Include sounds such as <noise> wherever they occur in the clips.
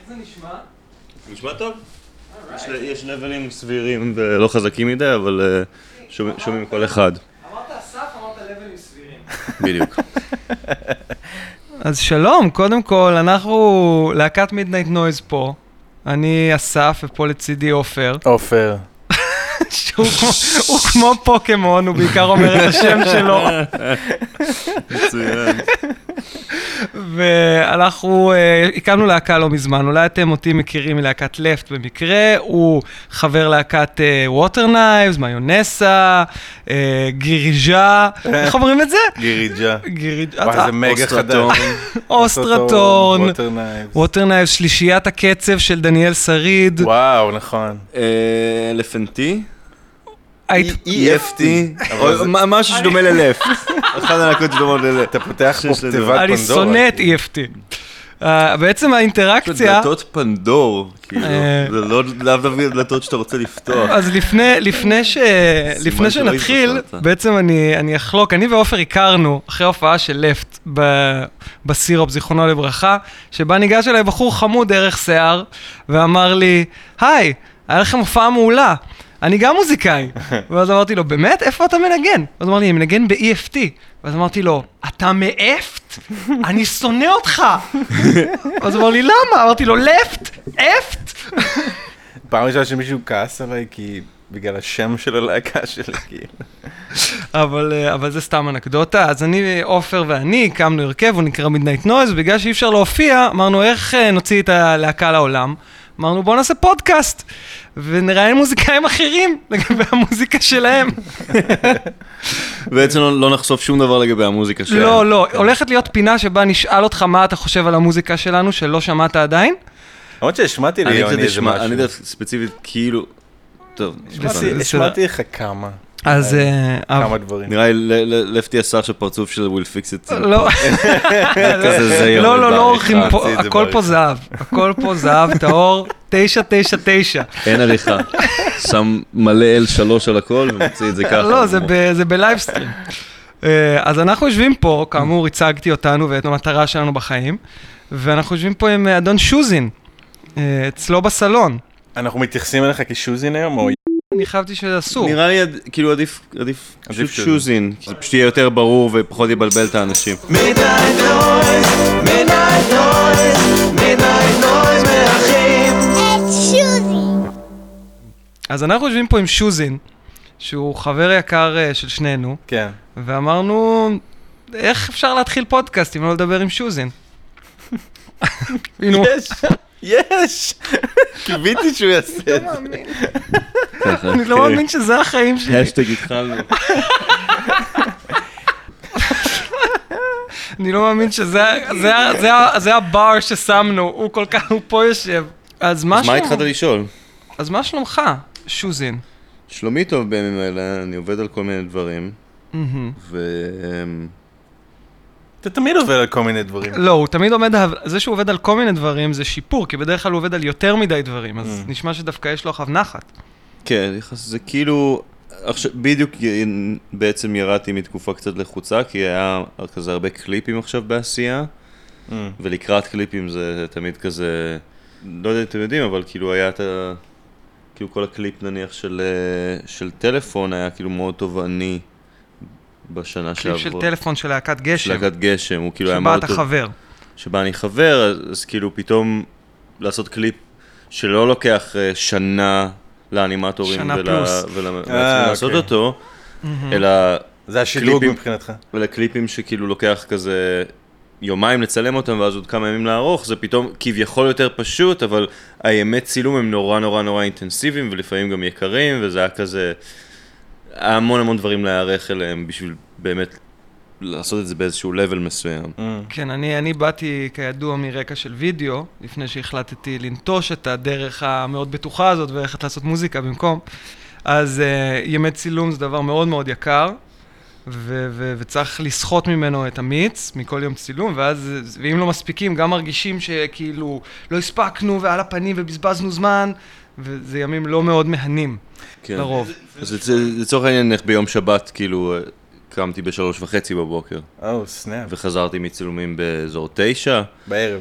איך זה נשמע? נשמע טוב? יש- לבלים סבירים ולא חזקים מדי, אבל אה, שומעים- כל אחד. אמרת אסף, אמרת לבלים סבירים. <laughs> בדיוק. אז שלום, קודם כל, אנחנו להקת מידנייט נויז פה. אני אסף, ופה לצידי עופר, <laughs> עופר. שהוא כמו- הוא כמו פוקימון, הוא בעיקר אומר את השם שלו. <laughs> מצוין. ואנחנו אה, הקמנו להקה לא מזמן, אולי אתם אותי מכירים מלהקת לפט במקרה, הוא חבר להקת ווטר נייבס, מיונסה, אה, גיריז'ה, איך אומרים את זה? גיריג'ה. גיריז'ה, וואי, זה מגה. חדש. אוסטרטון, ווטר נייבס. ווטר נייבס, שלישיית הקצב של דניאל שריד. וואו, נכון. אה, אלפנטי? EFT? זה- מה- משהו שדומה ללפט. אחד הלהקות שדומות ללפט. אתה פותח פה. תיבת פנדורה. אני שונא את EFT. אה, בעצם האינטראקציה, דלתות פנדור, כאילו, אה. זה לא לאו דווקא דלתות שאתה רוצה לפתוח. אז לפני, לפני, ש... לפני שלא שנתחיל. בעצם אני, אחלוק, אני ועופר הכרנו אחרי הופעה של לפט. בסירופ, זיכרונו לברכה, שבה ניגש אליי בחור חמוד דרך שיער, ואמר לי, היי, היה לכם הופעה מעולה. אני גם מוזיקאי. <laughs> ואז אמרתי לו, באמת? איפה אתה מנגן? ואז אמר לי, אני מנגן ב-EFT. ואז אמרתי לו, אתה מאפט? אני שונא אותך. <laughs> אז הוא אמר לי, למה? אמרתי לו, לפט? אפט? <laughs> פעם ראשונה שמישהו כעס עליי, כי בגלל השם של הלהקה שלי, כאילו. אבל, אה, אבל זה סתם אנקדוטה. אז אני, עופר ואני הקמנו הרכב, הוא נקרא Midnight Noise, ובגלל שאי אפשר להופיע, אמרנו איך אה, נוציא את הלהקה לעולם. אמרנו בואו נעשה פודקאסט, ונראיין מוזיקאים אחרים לגבי המוזיקה שלהם. בעצם לא לא נחשוף שום דבר לגבי המוזיקה שלהם. לא, לא, הולכת להיות פינה שבה נשאל אותך מה אתה חושב על המוזיקה שלנו, שלא שמעת עדיין. למרות שהשמעתי אני קצת איזה אשמע, אני. דווקא ספציפית, כאילו, טוב. השמעתי לך כמה. אז... אה, כמה דברים. נראה לי לפטי עשה עכשיו פרצוף של <laughs> וויל פיקס את זה. לא, לא, לא, לא עורכים. פה, הכל פה. זהב, הכל פה זהב, טהור, <laughs> 999. אין עריכה. שם מלא L3 על הכל ומוציא את זה ככה. לא, זה בלייבסטרים. אה, אז אנחנו יושבים פה, כאמור, הצגתי אותנו ואת המטרה שלנו בחיים, ואנחנו יושבים פה עם אה, אדון שוזין, אצלו בסלון. אנחנו מתייחסים אליך כשוזין היום, או... אני חשבתי שזה אסור. נראה לי כאילו עדיף, עדיף פשוט עדיף שזה. שוזין, כי זה פשוט יהיה יותר ברור ופחות יבלבל את האנשים. אז אנחנו יושבים פה עם שוזין, שהוא חבר יקר אה, של שנינו, כן. ואמרנו, איך אפשר להתחיל פודקאסט אם לא לדבר עם שוזין? <laughs> יש! יש! קיוויתי שהוא יעשה את זה. ככה, אני לא מאמין שזה החיים שלי. השטג התחלנו. אני לא מאמין שזה הבר ששמנו, הוא כל כך, הוא פה יושב. אז מה אז מה התחלת לשאול? אז מה שלומך, שוזין? שלומי טוב בימים האלה, אני עובד על כל מיני דברים. ו... אתה תמיד עובד על כל מיני דברים. לא, הוא תמיד עומד, זה שהוא עובד על כל מיני דברים זה שיפור, כי בדרך כלל הוא עובד על יותר מדי דברים, אז Mm. נשמע שדווקא יש לו אחריו נחת. כן, זה כאילו, עכשיו, בדיוק בעצם ירדתי מתקופה קצת לחוצה, כי היה כזה הרבה קליפים עכשיו בעשייה, Mm. ולקראת קליפים זה תמיד כזה, לא יודע אם אתם יודעים, אבל כאילו היה את ה... כאילו כל הקליפ נניח של, אה, של טלפון היה כאילו מאוד תובעני בשנה קליפ של שעברה. טלפון של להקת של גשם, להקת גשם, הוא כאילו היה שבה מאוד אתה טוב. חבר. שבה אני חבר, אז, אז כאילו פתאום לעשות קליפ שלא לוקח אה, שנה לאנימטורים שנה ול- פלוס. ולמעצבים אה, לעשות אוקיי. אותו, מהמם. אלא זה השדרוג. מבחינתך. אלה קליפים שכאילו לוקח כזה יומיים לצלם אותם ואז עוד כמה ימים לערוך, זה פתאום כביכול יותר פשוט, אבל הימי צילום הם נורא נורא נורא אינטנסיביים ולפעמים גם יקרים, וזה היה כזה, המון המון דברים להיערך אליהם בשביל באמת לעשות את זה באיזשהו level מסוים. Mm. כן, אני, אני באתי כידוע מרקע של וידאו, לפני שהחלטתי לנטוש את הדרך המאוד בטוחה הזאת וללכת לעשות מוזיקה במקום. אז uh, ימי צילום זה דבר מאוד מאוד יקר, ו- ו- וצריך לסחוט ממנו את המיץ מכל יום צילום, ואז, ואם לא מספיקים, גם מרגישים שכאילו לא הספקנו ועל הפנים ובזבזנו זמן, וזה ימים לא מאוד מהנים, כן. לרוב. אז לצ- לצורך העניין, איך ביום שבת, כאילו, אה, קמתי בשלוש וחצי בבוקר, או, סנאפ. וחזרתי מצילומים באזור תשע, בערב.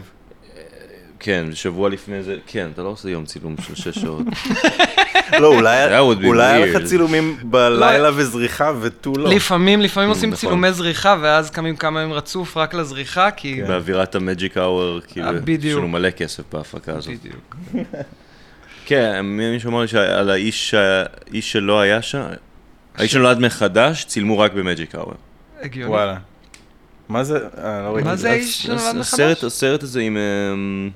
כן, שבוע לפני זה, כן, אתה לא עושה יום צילום של שש שעות. <laughs> לא, אולי היה לך. צילומים בלילה וזריחה ותו לא. לפעמים, לפעמים עושים נכון. צילומי זריחה, ואז קמים כמה ימים רצוף רק לזריחה, כי... כן. באווירת המג'יק האוור, כאילו, אה. יש לנו מלא כסף בהפקה הזאת. בדיוק. <laughs> כן, מישהו אמר לי שעל האיש האיש שלא היה שם, האיש שנולד מחדש, צילמו רק במג'יק האוור. הגיוני. וואלה. מה זה? אה, לא ראיתי מה זה האיש שנולד מחדש? הסרט, הסרט הזה עם... אמ,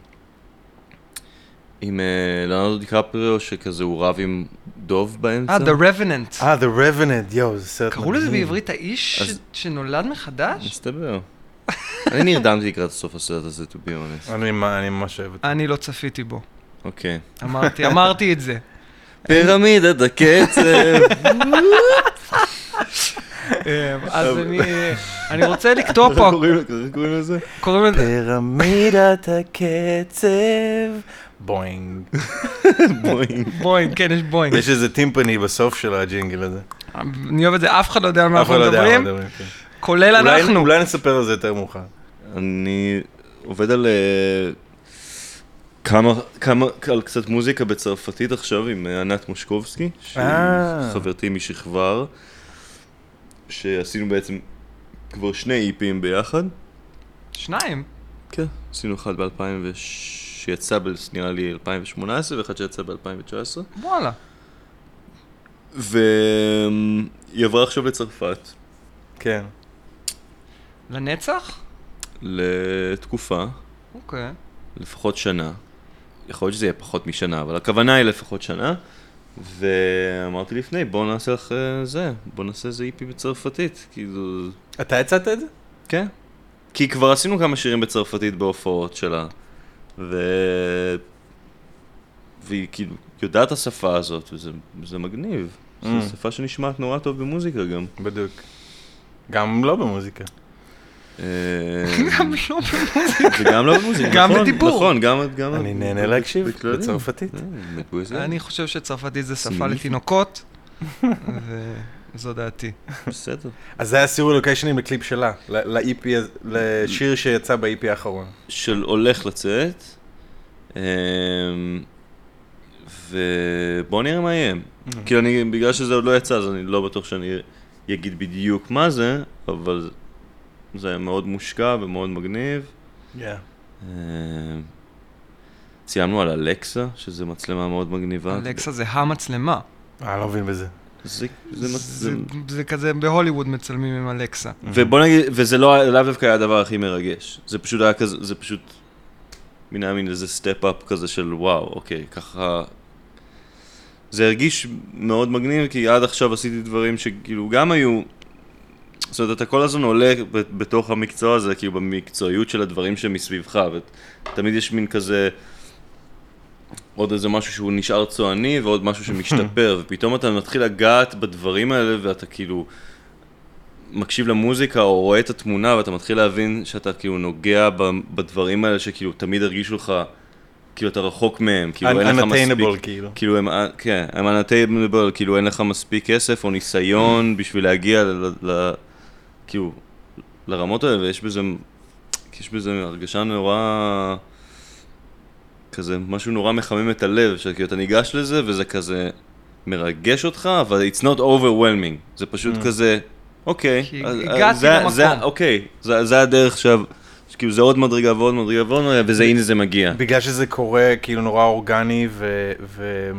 עם אה, לאונרדו דיקפריו, שכזה הוא רב עם דוב באמצע. אה, The Revenant. אה, The Revenant, יואו, זה סרט קראו לזה. בעברית האיש שנולד מחדש? מסתבר. אני נרדמתי לקראת סוף הסרט הזה, to be honest. אני אני ממש אוהב אותו. אני לא צפיתי בו. אוקיי. אמרתי, אמרתי את זה. פירמידת הקצב. אה, אז אני- אני רוצה לקטוע פה, איך קוראים לזה? קוראים לזה... פירמידת הקצב. בוינג. בואי. בואינג, כן, יש בואינג. יש איזה טימפני בסוף של הג'ינגל הזה. אני אוהב את זה, אף אחד לא יודע על מה אנחנו לא מדברים. כן. כולל אנחנו. אולי נספר על זה יותר מאוחר. אני עובד על אה, כמה, כמה, על קצת מוזיקה בצרפתית עכשיו עם אה, ענת מושקובסקי, שהיא אה. חברתי משכבר, שעשינו בעצם כבר שני איפים ביחד. שניים. כן. עשינו אחד ב-2000, שיצא נראה לי 2018, ואחד שיצא ב-2019. וואלה. והיא עברה עכשיו לצרפת, כן. לנצח? לתקופה, אוקיי. לפחות שנה. יכול להיות שזה יהיה פחות משנה, אבל הכוונה היא לפחות שנה. ואמרתי לפני, בוא נעשה לך אה, זה, בוא נעשה איזה איפי בצרפתית, כאילו... אתה הצעת את זה? כן. כי כבר עשינו כמה שירים בצרפתית בהופעות שלה, ו... והיא כאילו יודעת את השפה הזאת, וזה זה מגניב. Mm. זו שפה שנשמעת נורא טוב במוזיקה גם. בדיוק. גם לא במוזיקה. אה, גם לא במוזיקה. וגם לא במוזיקה, גם נכון, בדיבור. נכון, גם... גם אני נהנה להקשיב. בצרפתית. אה. אני חושב שצרפתית זה שפה. לתינוקות, וזו דעתי. בסדר. אז זה היה סיור לוקיישנים לקליפ שלה, לשיר שיצא ב-EP האחרון. של הולך לצאת, אמ, ובוא נראה מה יהיה. כאילו אני, בגלל שזה עוד לא יצא, אז אני לא בטוח שאני אגיד בדיוק מה זה, אבל זה היה מאוד מושקע ומאוד מגניב. Yeah. אמ, ציינו על אלקסה, שזו מצלמה מאוד מגניבה. אלכסה זה המצלמה. אה, לא מבין בזה. זה, זה, זה- זה, זה כזה בהוליווד מצלמים עם אלכסה. ובוא נגיד, וזה לא, לאו דווקא היה הדבר הכי מרגש. זה פשוט היה כזה, זה פשוט, מן היה מין איזה step-up כזה של וואו, אוקיי, ככה... זה הרגיש מאוד מגניב, כי עד עכשיו עשיתי דברים שכאילו גם היו... זאת אומרת, אתה כל הזמן עולה בתוך המקצוע הזה, כאילו במקצועיות של הדברים שמסביבך, ותמיד יש מין כזה... עוד איזה משהו שהוא נשאר צועני ועוד משהו שמשתפר, <laughs> ופתאום אתה מתחיל לגעת בדברים האלה ואתה כאילו מקשיב למוזיקה או רואה את התמונה ואתה מתחיל להבין שאתה כאילו נוגע בדברים האלה שכאילו תמיד הרגישו לך, כאילו אתה רחוק מהם, כאילו אין לך מספיק, כאילו. כאילו הם, כן, הם unattainable, כאילו אין לך מספיק כסף או ניסיון בשביל להגיע ל, ל, כאילו לרמות האלה ויש בזה, יש בזה הרגשה נורא, כזה משהו נורא מחמם את הלב, שכאילו אתה ניגש לזה וזה כזה מרגש אותך, אבל it's not overwhelming, זה פשוט Mm. כזה, אוקיי, זה-. זה- אוקיי, זה זה הדרך עכשיו, כאילו זה עוד מדרגה ועוד מדרגה ועוד מדרגה, וזה הנה זה מגיע. בגלל שזה קורה כאילו נורא אורגני ו- ו-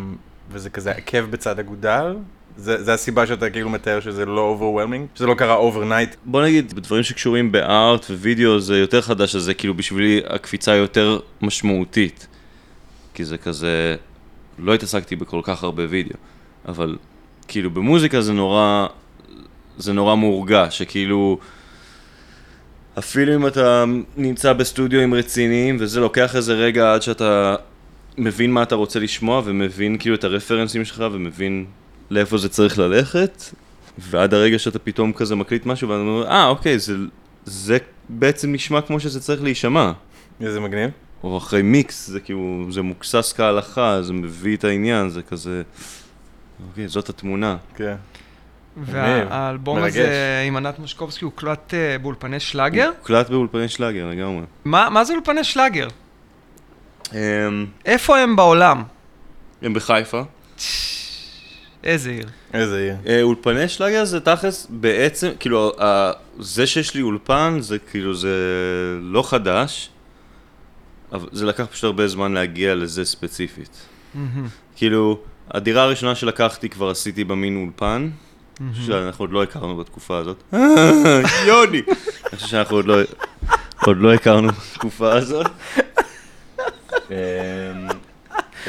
וזה כזה עקב בצד אגודל, זה זה הסיבה שאתה כאילו מתאר שזה לא overwhelming, שזה לא קרה overnight. בוא נגיד, בדברים שקשורים בארט ווידאו זה יותר חדש, אז זה כאילו בשבילי הקפיצה יותר משמעותית. כי זה כזה, לא התעסקתי בכל כך הרבה וידאו, אבל כאילו במוזיקה זה נורא, זה נורא מורגש, שכאילו, אפילו אם אתה נמצא בסטודיו רציניים, וזה לוקח איזה רגע עד שאתה מבין מה אתה רוצה לשמוע, ומבין כאילו את הרפרנסים שלך, ומבין לאיפה זה צריך ללכת, ועד הרגע שאתה פתאום כזה מקליט משהו, ואתה אומר, אה, אוקיי, זה, זה בעצם נשמע כמו שזה צריך להישמע. איזה מגניב. או אחרי מיקס, זה כאילו, זה מוקסס כהלכה, זה מביא את העניין, זה כזה, אוקיי, זאת התמונה. כן. והאלבום. הזה עם ענת משקובסקי הוקלט אה, באולפני שלאגר? הוקלט באולפני שלאגר לגמרי. מה מה זה אולפני שלאגר? אמ, איפה הם בעולם? הם בחיפה. איזה עיר. איזה עיר. אה, אולפני שלאגר זה תכלס בעצם, כאילו, ה- זה שיש לי אולפן זה כאילו, זה לא חדש, אבל זה לקח פשוט הרבה זמן להגיע לזה ספציפית. מהמם. כאילו, הדירה הראשונה שלקחתי כבר עשיתי במין אולפן, שאנחנו עוד לא הכרנו בתקופה הזאת. <laughs> יוני! אני חושב שאנחנו עוד לא, עוד לא הכרנו בתקופה הזאת. אמ,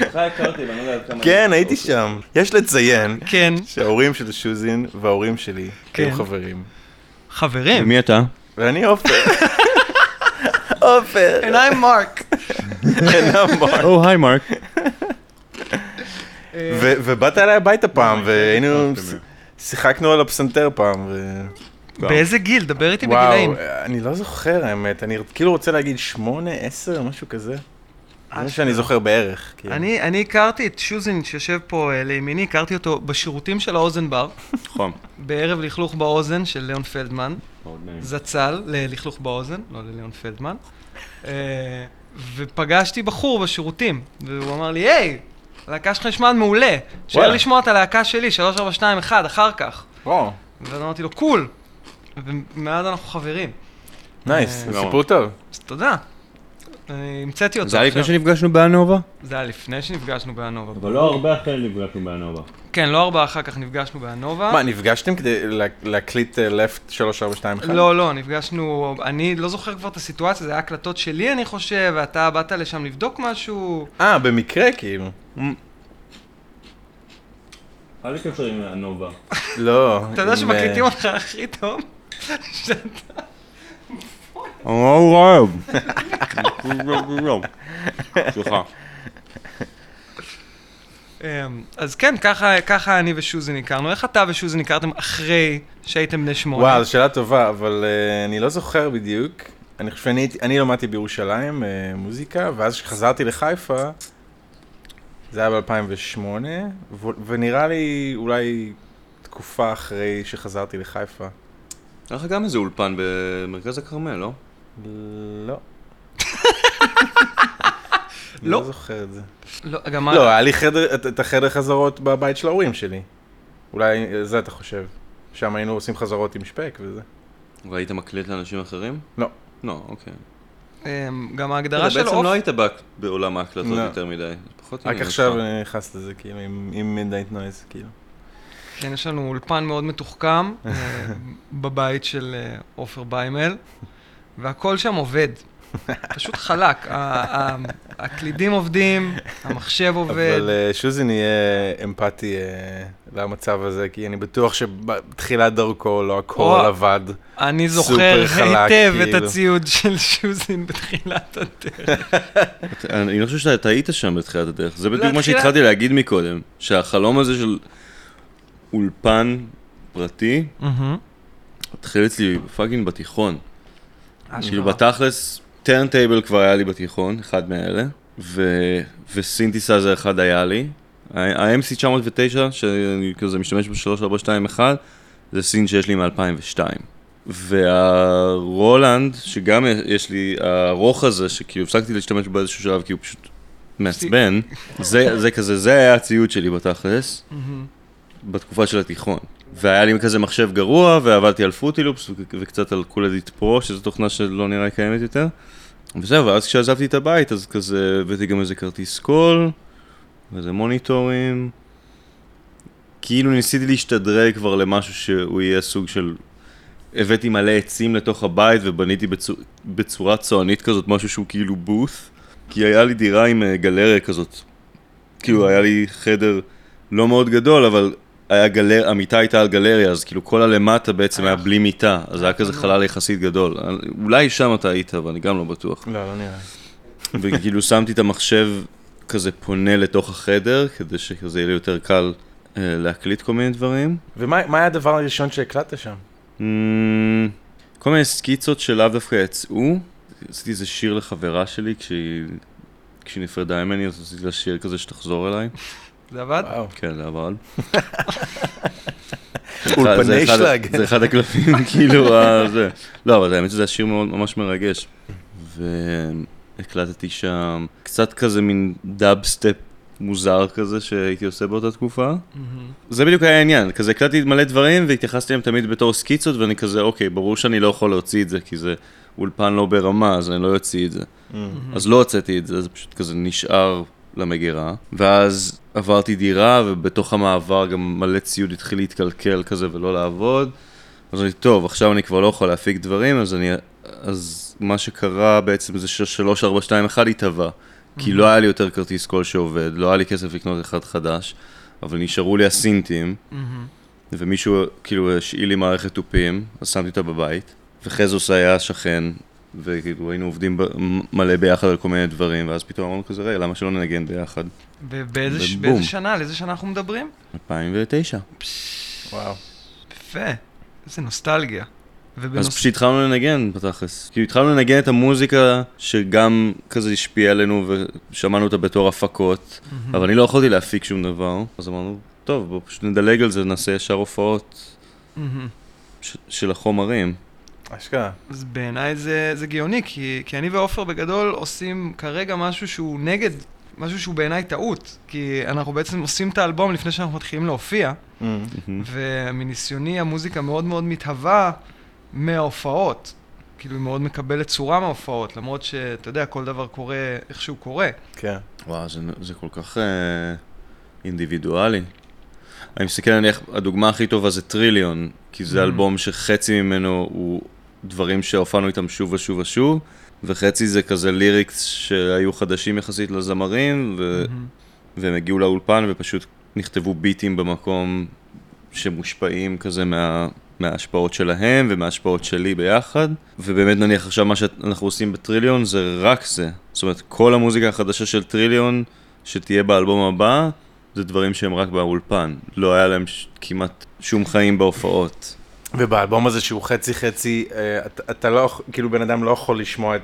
אותך הכרתי, ואני לא יודע עד כמה... כן, הייתי שם. יש לציין כן, שההורים של שוזין וההורים שלי כן. היו חברים. חברים. ומי אתה? ואני עופר. <laughs> עופר. And I'm Mark. אינם בר. או, היי מרק. ו- ובאת אליי הביתה פעם, והיינו... שיחקנו על הפסנתר פעם. באיזה גיל? דבר איתי בגילאים. וואו, אני לא זוכר האמת, אני כאילו רוצה להגיד שמונה, עשר, משהו כזה. זה שאני זוכר בערך. כאילו. אני, אני הכרתי את שוזין שיושב פה אה, לימיני, הכרתי אותו בשירותים של האוזן בר, נכון. <laughs> בערב לכלוך באוזן של ליאון פלדמן, זצ"ל ללכלוך באוזן, לא לליאון פלדמן, אה, ופגשתי בחור בשירותים, והוא אמר לי, היי, הלהקה שלך נשמעת מעולה, שאלה. לשמוע את הלהקה שלי, 3421, אחר כך. וואו, ואז אמרתי לו, קול. ומאז אנחנו חברים. נייס, אה, סיפור טוב. תודה. אני המצאתי אותו זה היה לפני. שנפגשנו באנובה? זה היה לפני שנפגשנו באנובה. אבל לא הרבה אחרי נפגשנו באנובה. כן, לא ארבעה אחר כך נפגשנו באנובה. מה, נפגשתם כדי לה- להקליט אה, לפט 3421? לא, לא, נפגשנו, אני לא זוכר כבר את הסיטואציה, זה היה הקלטות שלי אני חושב, ואתה באת לשם לבדוק משהו. אה, במקרה כאילו. היה לי קשר עם אנובה. לא. אתה יודע עם, שמקליטים אה, אותך הכי טוב? <laughs> שאתה- או, <laughs> סליחה. אמ, אז כן, ככה- ככה אני ושוזין הכרנו. איך אתה ושוזין הכרתם אחרי שהייתם בני שמונה? וואו, זו שאלה טובה, אבל אה, אני לא זוכר בדיוק. אני חושב שאני הייתי- אני למדתי בירושלים אה, מוזיקה, ואז כשחזרתי לחיפה, זה היה ב-2008, ונראה לי אולי תקופה אחרי שחזרתי לחיפה. היה לך גם איזה אולפן במרכז הכרמל, לא? לא. לא. לא זוכר את זה. לא, גם לא, היה לי חדר, את- את החדר חזרות בבית של ההורים שלי. אולי זה אתה חושב. שם היינו עושים חזרות עם שפק וזה. והיית מקליט לאנשים אחרים? לא. לא, אוקיי. אמ, גם ההגדרה של בעצם עוף... לא היית בעולם ההקלטות לא. יותר מדי. רק עכשיו נכנס לזה, כאילו, עם- Midnight Noise, כאילו. כן, יש לנו אולפן מאוד מתוחכם <laughs> אה, בבית של אה, עופר ביימל, והכל שם עובד. פשוט חלק. הקלידים עובדים, המחשב עובד. אבל אה, שוזין יהיה אמפתי אה, למצב הזה, כי אני בטוח שבתחילת דרכו לא הכל עבד. אני זוכר היטב את כאילו. הציוד של שוזין בתחילת הדרך. אני לא חושב שאתה היית שם בתחילת הדרך. זה בדיוק מה שהתחלתי להגיד מקודם. שהחלום הזה של אולפן פרטי, התחיל אצלי fucking בתיכון. כאילו בתכלס, turntable כבר היה לי בתיכון, אחד מאלה, ו- וסינתסייזר אחד היה לי. ה-MC 909, שאני כזה משתמש ב-3421, זה synth שיש לי מ-2002. והרולנד, שגם יש לי, הארוך הזה, שכאילו הפסקתי להשתמש בו באיזשהו שלב, כי הוא פשוט מעצבן, זה, זה כזה, זה היה הציוד שלי בתכלס, בתקופה של התיכון. והיה לי כזה מחשב גרוע, ועבדתי על FruityLoops וקצת על Cool Edit Pro, שזו תוכנה שלא נראה קיימת יותר. וזהו, ואז כשעזבתי את הבית, אז כזה הבאתי גם איזה כרטיס קול, ואיזה מוניטורים. כאילו ניסיתי להשתדרג כבר למשהו שהוא יהיה סוג של... הבאתי מלא עצים לתוך הבית ובניתי בצור... בצורה צוענית כזאת, משהו שהוא כאילו booth. כי היה לי דירה עם אה, גלריה כזאת. כאילו היה לי חדר לא מאוד גדול, אבל היה גלר... המיטה הייתה על גלריה, אז כאילו כל הלמטה בעצם היה בלי מיטה, אז היה כזה חלל יחסית גדול. אולי שם אתה היית, אבל אני גם לא בטוח. לא, לא נראה. וכאילו שמתי את המחשב כזה פונה לתוך החדר, כדי שכזה יהיה לי יותר קל אה, להקליט כל מיני דברים. ומה מה היה הדבר הראשון שהקלטת שם? Mm, כל מיני סקיצות שלאו דווקא יצאו. עשיתי איזה שיר לחברה שלי כשהיא, כשהיא נפרדה ממני, אז עשיתי לה שיר כזה שתחזור אליי. זה עבד? כן, זה עבד. <laughs> אולפני זה אחד- שלג. זה אחד הקלפים, <laughs> כאילו, זה. לא, אבל האמת שזה שיר ממש מרגש. ו... הקלטתי שם קצת כזה מין דאב סטפ מוזר כזה שהייתי עושה באותה תקופה. זה בדיוק היה העניין, כזה הקלטתי מלא דברים והתייחסתי להם תמיד בתור סקיצות ואני כזה, אוקיי, ברור שאני לא יכול להוציא את זה כי זה אולפן לא ברמה, אז אני לא אוציא את זה. אז לא הוצאתי את זה, זה פשוט כזה נשאר למגירה. ואז עברתי דירה ובתוך המעבר גם מלא ציוד התחיל להתקלקל כזה ולא לעבוד. אז אני, טוב, עכשיו אני כבר לא יכול להפיק דברים, אז אני, אז מה שקרה בעצם זה ש-3, 4, 2, 1 התהווה. כי לא היה לי יותר כרטיס קול שעובד, לא היה לי כסף לקנות אחד חדש, אבל נשארו לי הסינטים, ומישהו כאילו השאיל לי מערכת תופים, אז שמתי אותה בבית, וחזוס היה שכן, וכאילו היינו עובדים ב- מלא ביחד על כל מיני דברים, ואז פתאום אמרנו כזה, רגע, למה שלא ננגן ביחד? ובאיזה ש- ובום. באיזה שנה, על איזה שנה אנחנו מדברים? 2009. וואו. יפה, איזה נוסטלגיה. אז ובנוס- פשוט התחלנו לנגן בתכלס. כאילו התחלנו לנגן את המוזיקה שגם כזה השפיעה עלינו ושמענו אותה בתור הפקות, אבל אני לא יכולתי להפיק שום דבר, אז אמרנו, טוב, בואו פשוט נדלג על זה, נעשה ישר הופעות מהמם. ש- של החומרים. אשכרה. אז בעיניי זה, זה גאוני, כי, כי אני ועופר בגדול עושים כרגע משהו שהוא נגד, משהו שהוא בעיניי טעות. כי אנחנו בעצם עושים את האלבום לפני שאנחנו מתחילים להופיע, Mm. ומניסיוני המוזיקה מאוד מאוד מתהווה מההופעות. כאילו היא מאוד מקבלת צורה מההופעות, למרות שאתה יודע, כל דבר קורה איך שהוא קורה. כן. וואו, זה, זה כל כך אה, אינדיבידואלי. אני מסתכל נניח, הדוגמה הכי טובה זה טריליון, כי זה Mm. אלבום שחצי ממנו הוא דברים שהופענו איתם שוב ושוב ושוב, וחצי זה כזה ליריקס שהיו חדשים יחסית לזמרים, ו... מהמם. והם הגיעו לאולפן ופשוט נכתבו ביטים במקום שמושפעים כזה מה, מההשפעות שלהם ומההשפעות שלי ביחד. ובאמת נניח עכשיו מה שאנחנו עושים בטריליון זה רק זה. זאת אומרת, כל המוזיקה החדשה של טריליון שתהיה באלבום הבא, זה דברים שהם רק באולפן. לא היה להם ש... כמעט שום חיים בהופעות. ובאלבום הזה שהוא חצי חצי, אה, אתה, אתה לא, כאילו בן אדם לא יכול לשמוע את,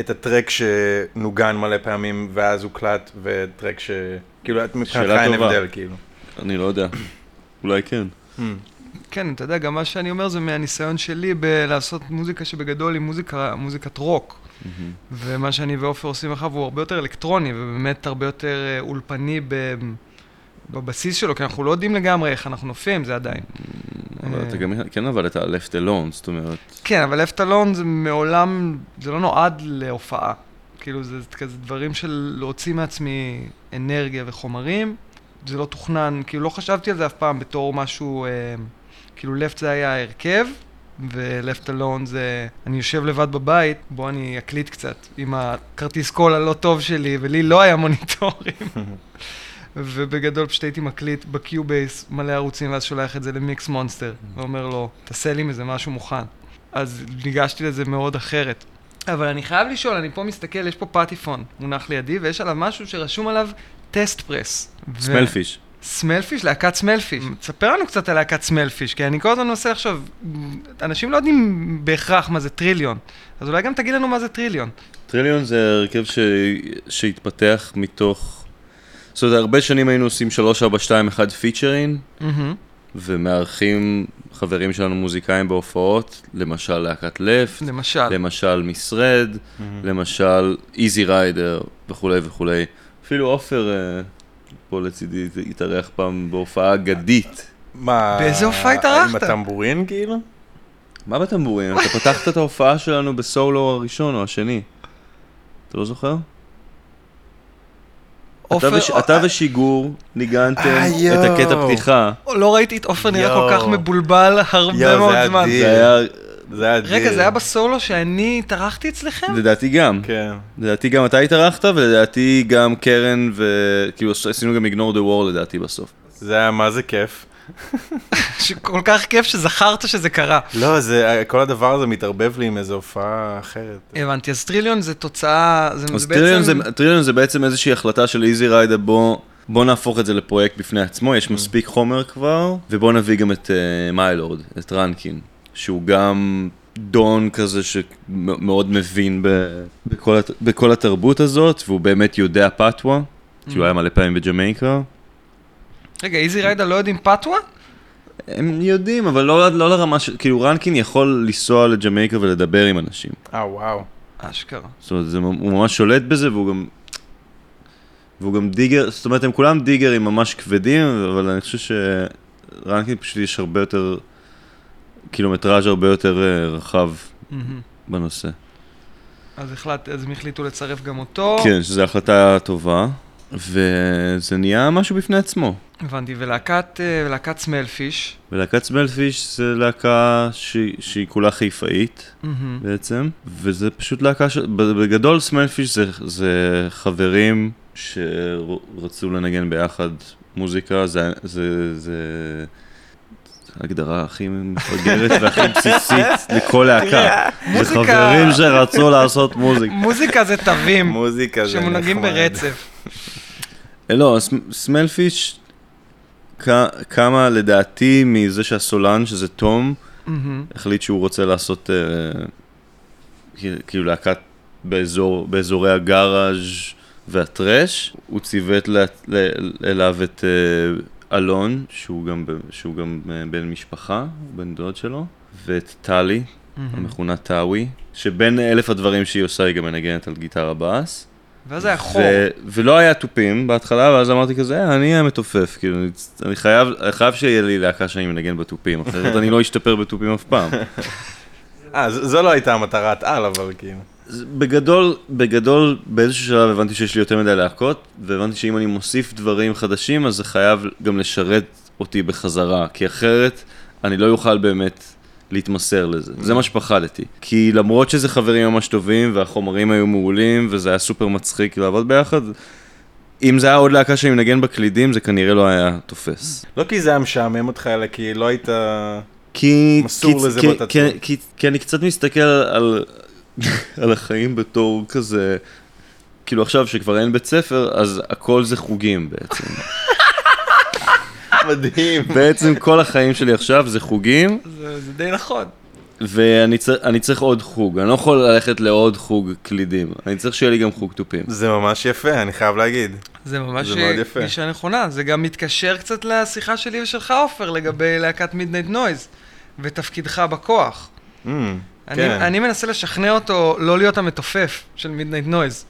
את הטרק שנוגן מלא פעמים ואז הוקלט, וטרק ש... כאילו, את- מבחינתך אין. הבדל, כאילו. אני לא יודע. אולי כן. Mm. כן, אתה יודע, גם מה שאני אומר זה מהניסיון שלי בלעשות מוזיקה שבגדול היא מוזיקה, מוזיקת רוק. ומה שאני ועופר עושים עכשיו הוא הרבה יותר אלקטרוני, ובאמת הרבה יותר אה, אולפני ב... בבסיס שלו, כי אנחנו לא יודעים לגמרי איך אנחנו נופים, זה עדיין. אבל אה. אתה גם כן עבדת על left alone, זאת אומרת, כן, אבל לפט אלון זה מעולם, זה לא נועד להופעה. כאילו, זה כזה דברים של להוציא מעצמי אנרגיה וחומרים. זה לא תוכנן, כאילו לא חשבתי על זה אף פעם בתור משהו, אה, כאילו לפט זה היה ההרכב, ולפט אלון זה, אני יושב לבד בבית, בוא אני אקליט קצת עם הכרטיס קול הלא טוב שלי, ולי לא היה מוניטורים. <laughs> ובגדול פשוט הייתי מקליט ב Cubase מלא ערוצים, ואז שולח את זה ל Mix Monster, ואומר לו, תעשה לי מזה משהו מוכן. אז ניגשתי לזה מאוד אחרת. אבל אני חייב לשאול, אני פה מסתכל, יש פה פטיפון מונח לידי, ויש עליו משהו שרשום עליו test press. Smallfish. Smallfish, להקת Smallfish. תספר לנו קצת על להקת Smallfish, כי אני כל הזמן מנסה לחשוב, אנשים לא יודעים בהכרח מה זה טריליון, אז אולי גם תגיד לנו מה זה טריליון. טריליון זה הרכב ש... שהתפתח מתוך... זאת אומרת, הרבה שנים היינו עושים 3, 4, 2, 1 פיצ'רין. ומארחים חברים שלנו מוזיקאים בהופעות, למשל להקת לפט, למשל. למשל משרד, למשל איזי ריידר וכולי וכולי. אפילו עופר אה, פה לצידי התארח פעם בהופעה אגדית. מה... באיזה הופעה התארחת? עם הטמבורין, כאילו? מה בטמבורים? אתה פתחת את ההופעה שלנו בסולו הראשון או השני. אתה לא זוכר? אתה, עופר- וש... אתה ושיגור ניגנתם אה, את. הקטע פתיחה. לא ראיתי את עופר נראה כל כך. מבולבל הרבה מאוד זמן. אדיר. זה היה, זה היה אדיר. רגע, זה היה בסולו שאני התארחתי אצלכם? לדעתי גם. כן. לדעתי גם אתה התארחת, ולדעתי גם קרן, וכאילו עשינו גם איגנור דה וור לדעתי בסוף. זה היה מה זה כיף. שכל כך כיף שזכרת שזה קרה. לא, זה, כל הדבר הזה מתערבב לי עם איזו הופעה אחרת. הבנתי, אז טריליון זה תוצאה, זה אז זה טריליון זה, בעצם... טריליון זה בעצם איזושהי החלטה של איזי ריידר, בוא, בוא נהפוך את זה לפרויקט בפני עצמו, יש מספיק חומר כבר, ובוא נביא גם את uh, מיילורד, את רנקין, שהוא גם דון כזה שמאוד מבין ב, בכל, הת- בכל התרבות הזאת, והוא באמת יודע פתווה, כי הוא היה מלא פעמים בג'מייקה. רגע, איזי ריידה לא יודעים פתווה? הם יודעים, אבל לא, לא לרמה של, כאילו רנקין יכול לנסוע לג'מייקה ולדבר עם אנשים. אה, וואו. אשכרה. זאת אומרת, זה, הוא ממש שולט בזה, והוא גם... והוא גם דיגר, זאת אומרת, הם כולם דיגרים ממש כבדים, אבל אני חושב שרנקין פשוט יש הרבה יותר, קילומטראז' הרבה יותר אה, רחב מהמם. בנושא. אז החלט, אז הם החליטו לצרף גם אותו. כן, שזו החלטה טובה, וזה נהיה משהו בפני עצמו. הבנתי, ולהקת, אה, ולהקת סמלפיש. ולהקת סמלפיש זה להקה שהיא, שהיא כולה חיפאית מהמם. בעצם, וזה פשוט להקה ש... בגדול סמלפיש זה, זה חברים שרצו לנגן ביחד מוזיקה, זה, זה, זה ההגדרה הכי מפגרת <laughs> והכי בסיסית לכל להקה. זה חברים שרצו לעשות מוזיקה. מוזיקה זה תווים מוזיקה זה שמונהגים נחמד. ברצף. לא, סמ- סמלפיש קמה לדעתי מזה שהסולן, שזה תום. החליט שהוא רוצה לעשות אה, כאילו להקת באזור, באזורי הגאראז' והטרש. הוא ציוות אליו את אה, אלון, שהוא גם, ב- שהוא גם אה, בן משפחה, בן דוד שלו, ואת טלי. המכונה טאווי, שבין אלף הדברים שהיא עושה היא גם מנגנת על גיטרה בס. ואז היה חור. ו- ולא היה תופים בהתחלה, ואז אמרתי כזה, "אה, אני המתופף, כאילו, אני, אני חייב, חייב שיהיה לי להקה שאני מנגן בתופים, אחרת אני לא אשתפר בתופים אף פעם. <laughs> אה, ז- זו לא הייתה המטרת על, אבל כאילו. בגדול, בגדול, באיזשהו שלב הבנתי שיש לי יותר מדי להקות, והבנתי שאם אני מוסיף דברים חדשים, אז זה חייב גם לשרת אותי בחזרה, כי אחרת אני לא אוכל באמת להתמסר לזה. זה מה שפחדתי. כי למרות שזה חברים ממש טובים, והחומרים היו מעולים, וזה היה סופר מצחיק לעבוד ביחד, אם זה היה עוד להקה שאני מנגן בקלידים, זה כנראה לא היה תופס. לא כי זה היה משעמם אותך, אלא כי לא היית... כי, מסור כי, לזה בתצלום. כי, כי, כי אני קצת מסתכל על, <laughs> על החיים בתור כזה, כאילו עכשיו שכבר אין בית ספר, אז הכל זה חוגים בעצם. <laughs> מדהים. בעצם כל החיים שלי עכשיו זה חוגים, זה זה די נכון. ואני צר, אני צריך עוד חוג, אני לא יכול ללכת לעוד חוג קלידים, אני צריך שיהיה לי גם חוג תופים. זה ממש יפה, אני חייב להגיד. זה ממש. גישה נכונה. זה גם מתקשר קצת לשיחה שלי ושלך, עופר, לגבי להקת מידנייט נויז, ותפקידך בכוח. Mm, אני, כן. אני מנסה לשכנע אותו לא להיות המתופף של מידנייט נויז.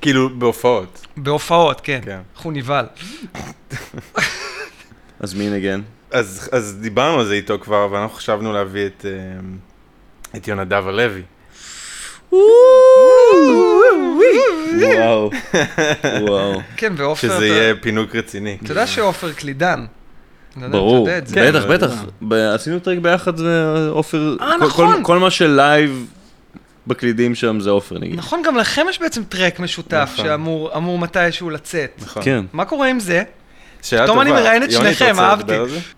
כאילו, בהופעות. בהופעות, כן. כן. איך הוא נבהל. אז מי נגן? אז, אז דיברנו על זה איתו כבר, ואנחנו חשבנו להביא את, אמ, את יונדב הלוי. וואו, וואו. כן, ועופר, שזה יהיה פינוק רציני. אתה יודע שעופר קלידן. לא ברור, זה. כן, בטח, בטח. עשינו טרק ביחד, ועופר, אה, כל- נכון. כל- מה שלייב בקלידים שם זה עופר נגיד. נכון, גם לכם יש בעצם טרק משותף נכון. שאמור אמור מתישהו לצאת. נכון. כן. מה קורה עם זה? שאלה פתאום אני. מראיין את שניכם, אהבתי.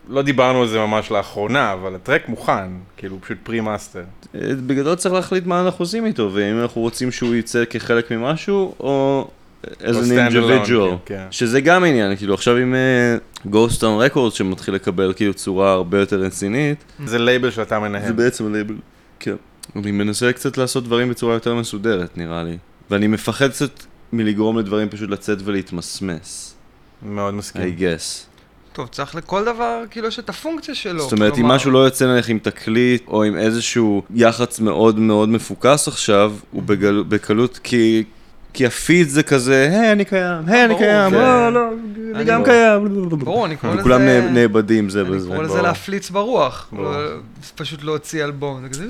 לא דיברנו על זה ממש לאחרונה, אבל הטרק מוכן, כאילו, הוא פשוט pre-master. אה, בגדול צריך להחליט מה אנחנו עושים איתו, ואם אנחנו רוצים שהוא יצא כחלק ממשהו, או as, או an individual. כן. שזה גם עניין, כאילו עכשיו עם uh, Ghost Town Records שמתחיל לקבל כאילו צורה הרבה יותר רצינית, זה לייבל שאתה מנהל. זה בעצם לייבל, כן. אני מנסה קצת לעשות דברים בצורה יותר מסודרת נראה לי, ואני מפחד קצת מלגרום לדברים פשוט לצאת ולהתמסמס, מאוד מסכים. I guess. טוב, צריך לכל דבר, כאילו, יש את הפונקציה שלו. זאת אומרת, אם כלומר, משהו לא יוצא נניח עם תקליט, או עם איזשהו יח"צ מאוד מאוד מפוקס עכשיו, הוא בגל, בקלות, כי, כי הפיד זה כזה, היי, אני קיים, היי, אני ברור, קיים, לא, לא, אני אני גם לא- קיים. ברור, אני קורא לזה... וכולם נא- נאבדים זה אני בזה. קורא לזה. להפליץ ברוח. לא- פשוט להוציא אלבום. זה כזה...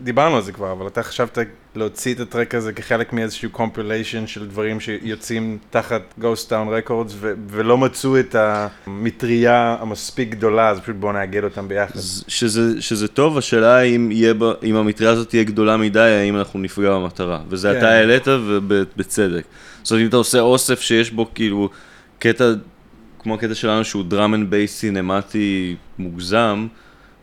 דיברנו על זה כבר, אבל אתה חשבת להוציא את הטרק הזה כחלק מאיזשהו קומפיליישן של דברים שיוצאים תחת Ghost Town Records, ו- ולא מצאו את המטריה המספיק גדולה, אז פשוט בואו נאגד אותם ביחד. שזה, שזה טוב, השאלה אם, בה, אם המטריה הזאת תהיה גדולה מדי, האם אנחנו נפגע במטרה. וזה כן. אתה העלית ובצדק. זאת אומרת, אם אתה עושה אוסף שיש בו כאילו קטע, כמו הקטע שלנו שהוא drum and bass סינמטי מוגזם,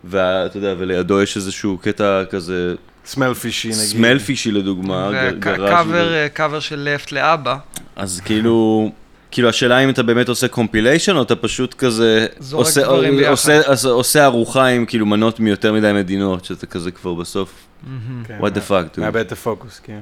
ואתה יודע, ולידו יש איזשהו קטע כזה, Smell Fishy נגיד. Smell Fishy לדוגמה, גראז' וקאבר קאבר של לפט לאבא. אז כאילו, כאילו השאלה אם אתה באמת עושה compilation, או אתה פשוט כזה זורק עושה, דברים ביחד. עושה, עושה, עושה ארוחה עם כאילו מנות מיותר מדי מדינות, שאתה כזה כבר בסוף, כן, what the fuck, dude. מאבד את הפוקוס, כן.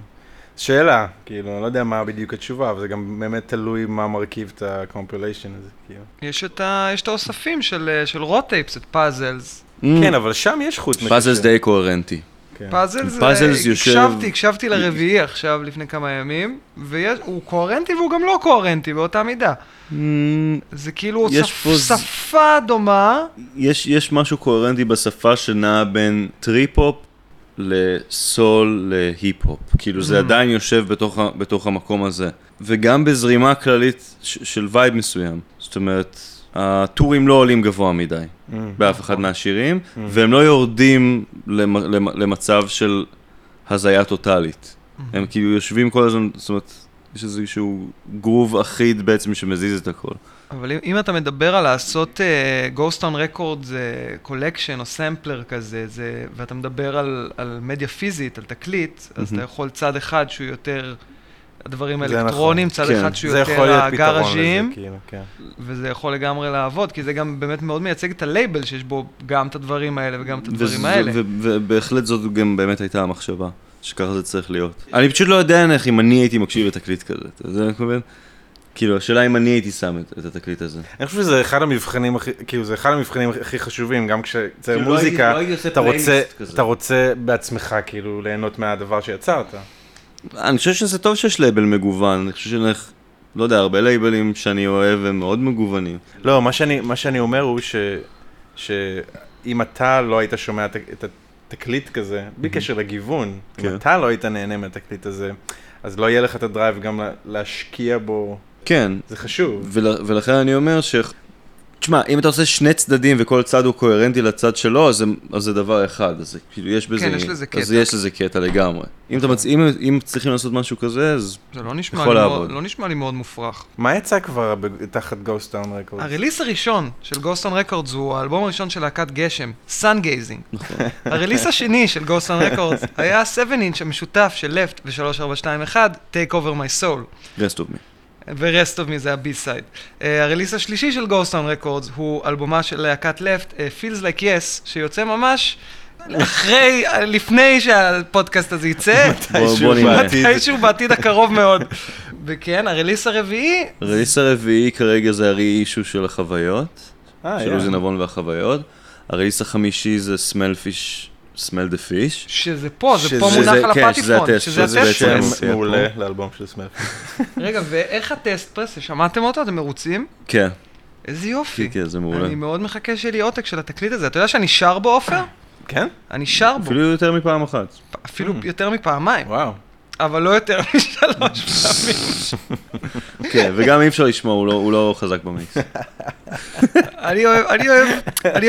שאלה, כאילו, אני לא יודע מה בדיוק התשובה, אבל זה גם באמת תלוי מה מרכיב את ה compilation הזה, כאילו. יש את ה- יש את האוספים של אה, של רוטייפס, את פאזלס. כן, אבל שם יש חוט מקשר. פאזלס די קוהרנטי. כן. פאזל זה... פאזלס יושב- הקשבתי, הקשבתי לרביעי עכשיו, לפני כמה ימים, והוא קוהרנטי והוא גם לא קוהרנטי באותה מידה. זה כאילו שפה דומה, יש, יש משהו קוהרנטי בשפה שנע בין טריפ-הופ לסול להיפ-הופ. כאילו זה Mm. עדיין יושב בתוך, בתוך המקום הזה. וגם בזרימה כללית של vibe מסוים. זאת אומרת, התווים לא עולים גבוה מדי Mm. באף אחד מהשירים, והם לא יורדים למ, למ, למצב של הזיה טוטאלית. הם כאילו יושבים כל הזמן, זאת אומרת, יש איזשהו גרוב אחיד בעצם שמזיז את הכל. אבל אם, אם אתה מדבר על לעשות uh, Ghost Town Records זה collection או סמפלר כזה, זה, ואתה מדבר על, על מדיה פיזית, על תקליט, אז מהמם. אתה יכול צד אחד שהוא יותר הדברים האלקטרונים, נכון. צד כן. אחד שהוא יותר הגראז'ים, כאילו, כן. וזה יכול לגמרי לעבוד, כי זה גם באמת מאוד מייצג את הלייבל שיש בו גם את הדברים האלה וגם את הדברים וזה- האלה. ובהחלט זאת גם באמת הייתה המחשבה, שככה זה צריך להיות. אני פשוט לא יודע איך אם אני הייתי מקשיב לתקליט כזה, אתה יודע מה אני מתכוון? כאילו, השאלה אם אני הייתי שם את, את התקליט הזה. אני חושב שזה אחד המבחנים הכי, כאילו זה אחד המבחנים הכי חשובים, גם כשזה כאילו, לא מוזיקה, הייתי- לא אתה רוצה. אתה רוצה בעצמך כאילו ליהנות מהדבר שיצרת. אני חושב שזה טוב שיש לייבל מגוון, אני חושב שנלך, לא יודע, הרבה לייבלים שאני אוהב הם מאוד מגוונים. לא, מה שאני, מה שאני אומר הוא ש, שאם אתה לא היית שומע את, התקליט כזה, בלי קשר לגיוון, כן. אם אתה לא היית נהנה מהתקליט הזה, אז לא יהיה לך את ה drive גם לה- להשקיע בו, כן, זה חשוב. ול, ולכן אני אומר ש... תשמע, אם אתה עושה שני צדדים וכל צד הוא קוהרנטי לצד שלו, אז זה, אז זה דבר אחד, אז זה, כאילו יש בזה... כן, יש לזה אז קטע. יש לזה קטע לגמרי. אם, אתה מצ... אם, אם צריכים לעשות משהו כזה, אז... זה לא נשמע, יכול לי לעבוד. מאוד, לא נשמע לי מאוד מופרך. מה יצא כבר ב- תחת Ghost Town Record? ה release הראשון של Ghost Town Records הוא האלבום הראשון של להקת גשם, Sun Gazing. נכון. ה release השני של Ghost Town Records היה 7 אינץ' המשותף של לפט ו-3421, Take Over My Soul. Rest of Me. ו-Rest of Me זה ה B-side. Uh, ה release השלישי של Ghost Town Records הוא אלבומה של להקת לפט, uh, Feels Like Yes, שיוצא ממש אחרי, לפני שהפודקאסט הזה יצא. מתישהו בעתיד הקרוב מאוד. וכן, הרליס הרביעי, הרליס הרביעי כרגע זה הרי-אישו של החוויות, אה, של. עוזי נבון והחוויות. הרליס החמישי זה fish, smell the fish. שזה פה, זה שזה- פה מונח זה- על כן, שזה הפטיפון, הטסט, שזה שזה הטסט בעצם- פרס. שם מעולה לאלבום של סמל. <laughs> רגע, ואיך הטסט פרס? שמעתם אותו? אתם מרוצים? כן, איזה כן, יופי. כן, זה מעולה. אני מאוד מחכה שיהיה לי עותק של התקליט הזה. אתה יודע שאני שר בו, עופר? כן? אני שר בו. אפילו יותר מפעם אחת. אפילו יותר מפעמיים, וואו. אבל לא יותר משלוש פעמים. <laughs> כן, וגם אי אפשר לשמוע, הוא לא- לא חזק במיקס. <laughs> אני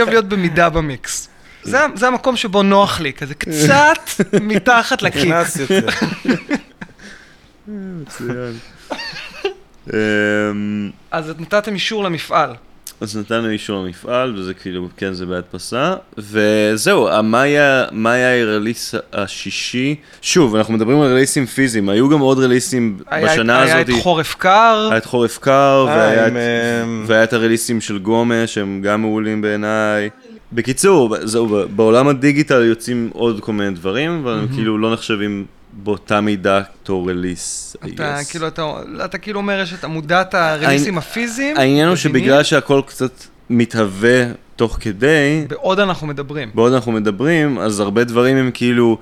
אוהב להיות במידה במיקס. זה, זה המקום שבו נוח לי, כזה קצת <laughs> מתחת לקיק. נכנס יותר. מצוין. <laughs> אמ, אז את נתתם אישור למפעל. אז נתנו אישור למפעל, וזה כאילו, כן, זה בהדפסה. וזהו, מה היה היה הרליס השישי? שוב, אנחנו מדברים על רליסים פיזיים, היו גם עוד רליסים היה, בשנה היה הזאת. את חורף קר, היה את חורף קר, אה, והיה עם, את- אמ, והיה את הרליסים של גומה, שהם גם מעולים בעיניי. בקיצור, זהו, בעולם הדיגיטל יוצאים עוד כל מיני דברים, אבל הם כאילו לא נחשבים באותה מידה בתור רליס, אתה. כאילו, אתה, אתה כאילו אומר מודע את הרליסים הפיזיים. העניין הוא? שבגלל שהכל קצת מתהווה תוך כדי, בעוד אנחנו מדברים. בעוד אנחנו מדברים, אז הרבה דברים הם כאילו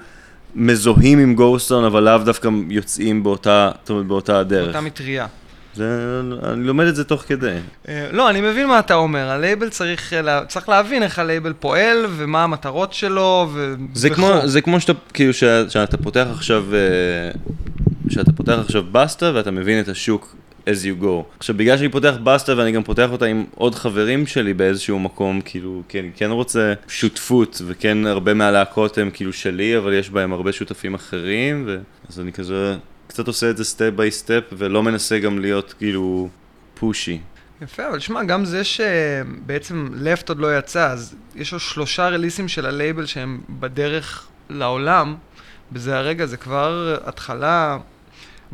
מזוהים עם גוסטון, אבל לאו דווקא יוצאים באותה, זאת אומרת, באותה הדרך. אותה מטריה. זה, אני לומד את זה תוך כדי. אה, לא, אני מבין מה אתה אומר. הלייבל צריך, אה, לה- צריך להבין איך הלייבל פועל, ומה המטרות שלו, ו... זה. כמו, זה כמו שאתה, כאילו, שאתה פותח עכשיו, אה, שאתה פותח עכשיו בסטה ואתה מבין את השוק as you go. עכשיו, בגלל שאני פותח בסטה ואני גם פותח אותה עם עוד חברים שלי באיזשהו מקום, כאילו, כי אני כן רוצה שותפות, וכן הרבה מהלהקות הם כאילו שלי, אבל יש בהם הרבה שותפים אחרים, ו... אז אני כזה קצת עושה את זה step by step, ולא מנסה גם להיות כאילו pushy. יפה, אבל שמע, גם זה שבעצם לפט עוד לא יצא, אז יש לו שלושה releaseים של הלייבל שהם בדרך לעולם, בזה הרגע זה כבר התחלה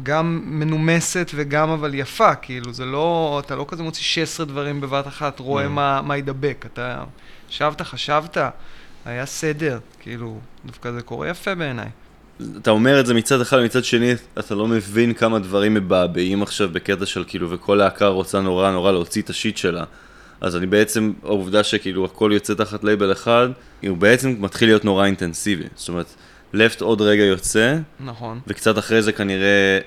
גם מנומסת וגם אבל יפה, כאילו, זה לא, אתה לא כזה מוציא 16 דברים בבת אחת, רואה Mm. מה, מה ידבק, אתה ישבת, חשבת, היה סדר, כאילו, דווקא זה קורה יפה בעיניי. אתה אומר את זה מצד אחד, מצד שני אתה לא מבין כמה דברים מבעבעים עכשיו בקטע של כאילו, וכל להקה רוצה נורא נורא להוציא את השיט שלה. אז אני בעצם, העובדה שכאילו הכל יוצא תחת לייבל אחד, הוא בעצם מתחיל להיות נורא אינטנסיבי. זאת אומרת, לפט עוד רגע יוצא, נכון. וקצת אחרי זה כנראה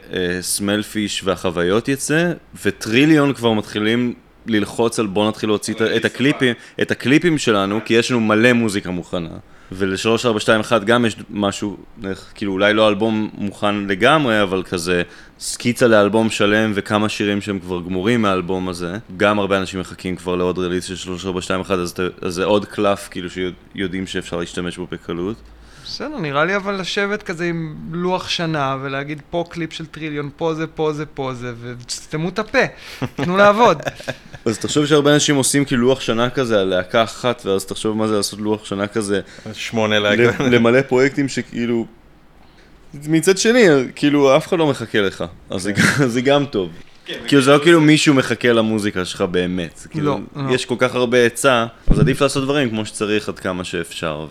סמלפיש והחוויות יצא, וטריליון כבר מתחילים ללחוץ על בוא נתחיל להוציא את- את הקליפים, את הקליפים שלנו, כי יש לנו מלא מוזיקה מוכנה. ול-3421 גם יש משהו, כאילו אולי לא אלבום מוכן לגמרי, אבל כזה סקיצה לאלבום שלם וכמה שירים שהם כבר גמורים מהאלבום הזה. גם הרבה אנשים מחכים כבר לעוד רליס של 3421, אז, אז זה עוד קלף כאילו שיודעים שאפשר להשתמש בו בקלות. בסדר, נראה לי אבל לשבת כזה עם לוח שנה ולהגיד פה קליפ של טריליון, פה זה, פה זה, פה זה, ותסתמו את הפה, תנו לעבוד. <laughs> אז תחשוב שהרבה אנשים עושים כאילו לוח שנה כזה על להקה אחת, ואז תחשוב מה זה לעשות לוח שנה כזה שמונה להגיד. ל- <laughs> למלא פרויקטים שכאילו... מצד שני, כאילו, אף אחד לא מחכה לך, אז זה זה גם טוב. כאילו, זה לא כאילו מישהו מחכה למוזיקה שלך באמת. כאילו, לא, לא. יש כל כך הרבה היצע, אז עדיף לעשות דברים כמו שצריך עד כמה שאפשר,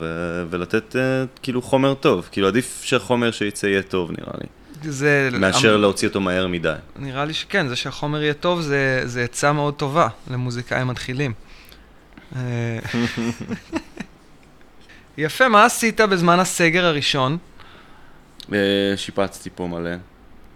ולתת אה, כאילו חומר טוב. כאילו, עדיף שהחומר שיצא יהיה טוב, נראה לי. זה... מאשר להוציא אותו מהר מדי. נראה לי שכן, זה שהחומר יהיה טוב זה, זה עצה מאוד טובה למוזיקאים מתחילים. אה, <laughs> יפה, מה עשית בזמן הסגר הראשון? אה, שיפצתי פה מלא.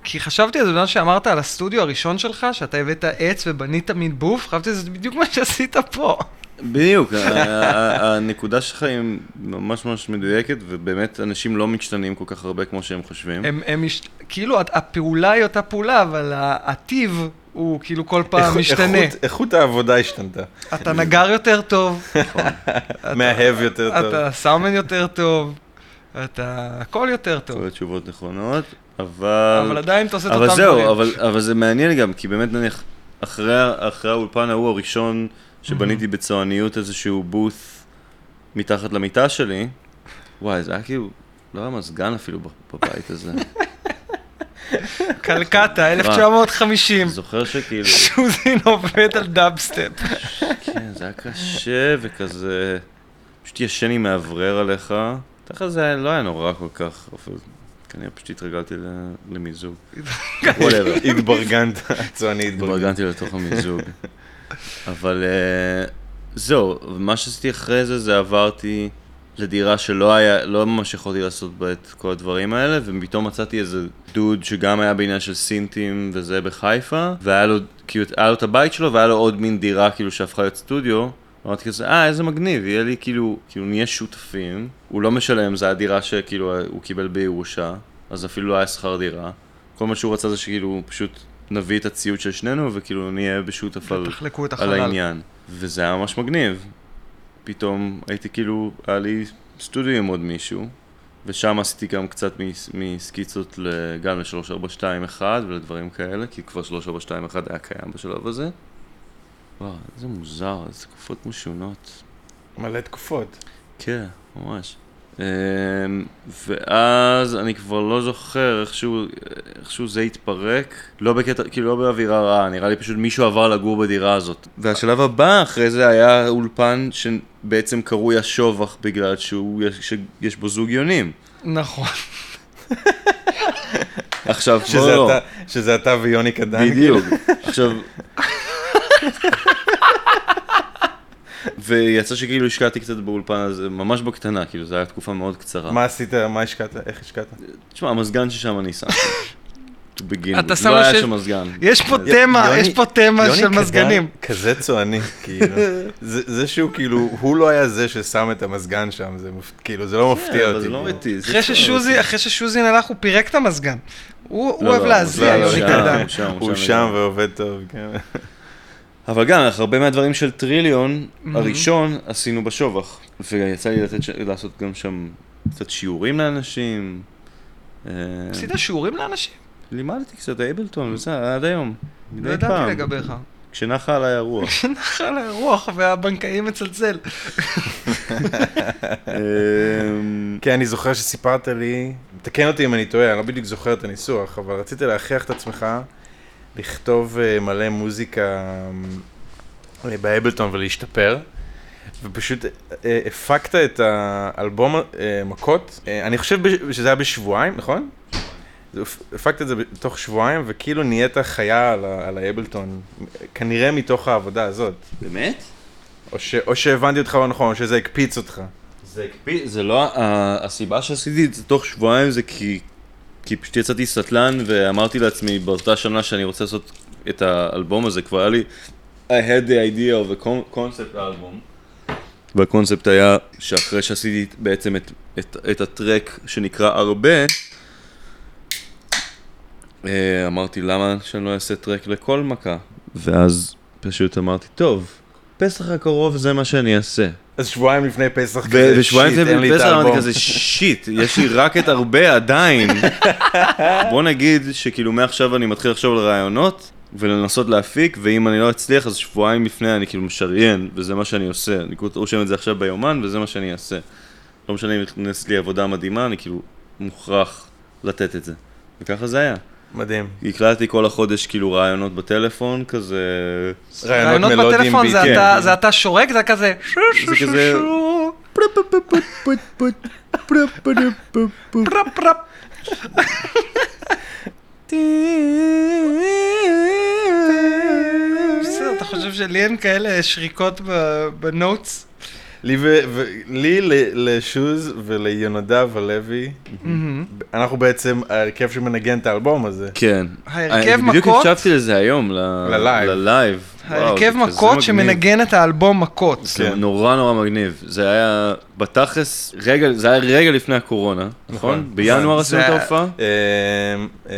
כי חשבתי על זה בזמן שאמרת על הסטודיו הראשון שלך, שאתה הבאת עץ ובנית מין בוף, חשבתי שזה בדיוק מה שעשית פה. בדיוק, הנקודה שלך היא ממש ממש מדויקת, ובאמת אנשים לא משתנים כל כך הרבה כמו שהם חושבים. הם, הם מש... כאילו, הפעולה היא אותה פעולה, אבל הטיב הוא כאילו כל פעם איכות- משתנה. איכות- איכות העבודה השתנתה. אתה נגר יותר טוב, <laughs> אתה- מאהב יותר טוב. אתה סאומן יותר טוב, אתה הכל יותר טוב. כל התשובות נכונות, אבל... אבל עדיין אתה עושה את אבל אותם זהו, דברים. אבל, אבל זה מעניין גם, כי באמת נניח, אחרי, אחרי האולפן ההוא הראשון, שבניתי בצועניות איזשהו בות מתחת למיטה שלי, וואי, זה היה כאילו, לא היה מזגן אפילו בבית הזה. קלקטה, 1950. זוכר שכאילו, שוזין עובד על דאבסטפ. כן, זה היה קשה וכזה, פשוט ישן עם מאוורר עליך. תכף זה לא היה נורא כל כך, אבל כנראה פשוט התרגלתי למיזוג. <laughs> התברגנת, צועני התברגנת. התברגנתי לתוך המיזוג. אבל אה, זהו, מה שעשיתי אחרי זה, זה עברתי לדירה שלא היה, לא ממש יכולתי לעשות בה את כל הדברים האלה, ופתאום מצאתי איזה דוד שגם היה בעניין של סינטים וזה בחיפה, והיה לו, כאילו, היה לו את הבית שלו, והיה לו עוד מין דירה כאילו שהפכה להיות סטודיו. אמרתי כזה, אה, איזה מגניב, יהיה לי כאילו, כאילו נהיה שותפים. הוא לא משלם, זו הדירה שכאילו הוא קיבל בירושה, אז אפילו לא היה שכר דירה. כל מה שהוא רצה זה שכאילו פשוט נביא את הציוד של שנינו וכאילו נהיה בשותף על, על. העניין. וזה היה ממש מגניב. פתאום הייתי כאילו, היה לי סטודיו עם עוד מישהו, ושם עשיתי גם קצת מס- מסקיצות גם ל-3421 ולדברים כאלה, כי כבר 3421 היה קיים בשלב הזה. וואו, איזה מוזר, איזה תקופות משונות. מלא תקופות. כן, ממש. אמ, ואז אני כבר לא זוכר איכשהו, איכשהו זה התפרק, לא בקטע, כאילו לא באווירה רעה, נראה לי פשוט מישהו עבר לגור בדירה הזאת. והשלב הבא אחרי זה היה אולפן שבעצם קרוי השובח בגלל שהוא, יש, שיש בו זוג יונים. נכון. עכשיו, שזה לא. אתה- שזה אתה ויוני קדן. בדיוק. עכשיו... ויצא שכאילו השקעתי קצת באולפן הזה, ממש בקטנה, כאילו זו הייתה תקופה מאוד קצרה. מה עשית? מה השקעת? איך השקעת? תשמע, המזגן ששם אני שם. <laughs> to begin אתה. שם לא היה שם מזגן. יש פה יוני- תמה, יש פה תמה יוני של מזגנים. כזה צועני, כאילו. <laughs> זה זה שהוא כאילו, הוא לא היה זה ששם את המזגן שם, זה מפ- כאילו, זה לא מפתיע כן, אבל אותי. זה לא אמיתי. זה אחרי ששוזי, אחרי ששוזין הלך, הוא פירק את המזגן. הוא לא, אוהב לא, להזיע, יוני שם, קדן. הוא שם. ועובד טוב, כן. אבל גם, הרבה מהדברים של טריליון, הראשון, עשינו בשובח. ויצא לי לתת לעשות גם שם קצת שיעורים לאנשים. אה, עשית שיעורים לאנשים? לימדתי קצת אייבלטון וזה, עד היום. לא ידעתי פעם. לגביך. כשנחה עליי הרוח. <laughs> נחה לאירוח והבנקאי מצלצל. <laughs> אמ, כן, אני זוכר שסיפרת לי, תקן אותי אם אני טועה, אני לא בדיוק זוכר את הניסוח, אבל רצית להכריח את עצמך לכתוב אה, מלא מוזיקה אה, באבלטון ולהשתפר, ופשוט אה, הפקת את האלבום מכות, אני חושב שזה היה בשבועיים, נכון? הפקת את זה בתוך שבועיים, וכאילו נהיית חיה על על האבלטון, כנראה מתוך העבודה הזאת. באמת? או, ש, או שהבנתי אותך לא נכון, או שזה הקפיץ אותך. זה הקפיא, זה לא, הסיבה שעשיתי את זה תוך שבועיים זה כי, כי פשוט יצאתי סטלן ואמרתי לעצמי באותה שנה שאני רוצה לעשות את האלבום הזה, כבר היה לי, I had the idea of a con- concept album. והקונספט היה שאחרי שעשיתי בעצם את, את, את הטרק שנקרא הרבה, אה, אמרתי למה שאני לא אעשה טרק לכל מכה? ואז פשוט אמרתי, טוב, פסח הקרוב זה מה שאני אעשה. אז שבועיים לפני פסח כזה, ושבועיים שיט, אין לפני לי את פסח אמרתי האלבום. כזה, שיט, יש לי רק את הרבה עדיין. <laughs> בוא נגיד שכאילו מעכשיו אני מתחיל לחשוב על רעיונות ולנסות להפיק, ואם אני לא אצליח אז שבועיים לפני אני כאילו משריין, וזה מה שאני עושה. אני כאילו רושם את זה עכשיו ביומן וזה מה שאני אעשה. לא משנה אם נכנס לי עבודה מדהימה, אני כאילו מוכרח לתת את זה. וככה זה היה. מדהים. הקלטתי כל החודש כאילו רעיונות בטלפון, כזה... רעיונות מלודיים בטלפון זה. אתה- זה אתה שורק, זה כזה זה כזה-. בסדר, אתה חושב שלי אין כאלה שריקות בנוטס? לי ו- ו- לי, ל- לשוז וליונדב הלוי. אנחנו בעצם ההרכב שמנגן את האלבום הזה. כן. ההרכב אני בדיוק מכות- הקשבתי לזה היום, ל- ללייב. ללייב. ההרכב מכות. שמנגן את האלבום מכות. זה כן. נורא נורא מגניב. זה היה בתכלס, רגע, זה היה רגע לפני הקורונה, נכון? נכון. בינואר עשינו את ההופעה? אה, אה,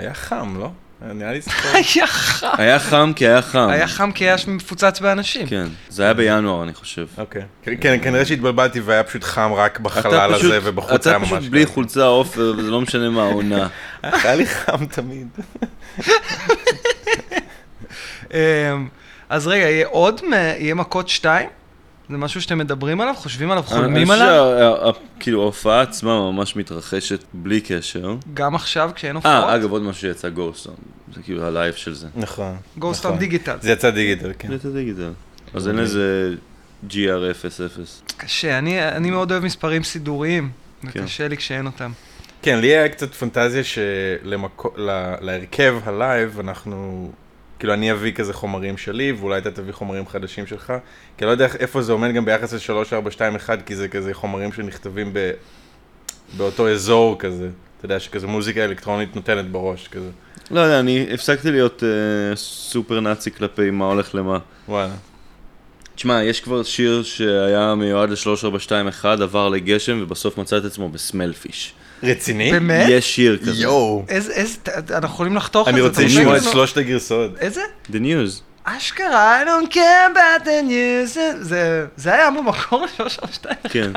היה חם, לא? נראה לי <laughs> ספר. היה חם. היה חם כי היה חם. היה חם כי היה מפוצץ באנשים. כן, זה היה בינואר אני חושב. אוקיי. כן, כנראה שהתבלבלתי והיה פשוט חם רק אתה בחלל הזה ובחוץ היה אתה ממש פשוט בלי קר. חולצה עופר, וזה לא משנה מה העונה. <laughs> היה לי חם תמיד. <laughs> אמ, אז רגע, יהיה עוד, יהיה מכות שתיים? זה משהו שאתם מדברים עליו? חושבים עליו? חולמים אני חושב עליו? כאילו ההופעה עצמה ממש מתרחשת בלי קשר. גם עכשיו כשאין הופעות? אה, אגב עוד משהו שיצא ב Ghost Town. זה כאילו ה live של זה. נכון. Ghost נכון. דיגיטל. זה יצא דיגיטל, כן. זה דיגיטל. אז אין לזה GR00. קשה, אני אני מאוד אוהב מספרים סידוריים. כן. וקשה לי כשאין אותם. כן, לי היה קצת פנטזיה שלהרכב ה live אנחנו, כאילו אני אביא כזה חומרים שלי ואולי אתה תביא חומרים חדשים שלך, כי אני לא יודע איפה זה עומד גם ביחס ל-3421, כי זה כזה חומרים שנכתבים ב... באותו אזור כזה, אתה יודע שכזה מוזיקה אלקטרונית נותנת בראש כזה. לא יודע, אני הפסקתי להיות אה, סופר נאצי כלפי מה הולך למה. וואלה. תשמע, יש כבר שיר שהיה מיועד ל-3421, עבר לגשם, ובסוף מצא את עצמו בסמלפיש. רציני? באמת? יש שיר כזה. יואו. איזה, איזה, אנחנו יכולים לחתוך את אני זה? רוצה אתה לשמוע את? שלושת הגרסאות. איזה? The News. אשכרה, I don't care about the news. זה- זה- היה במקור ל-332. כן.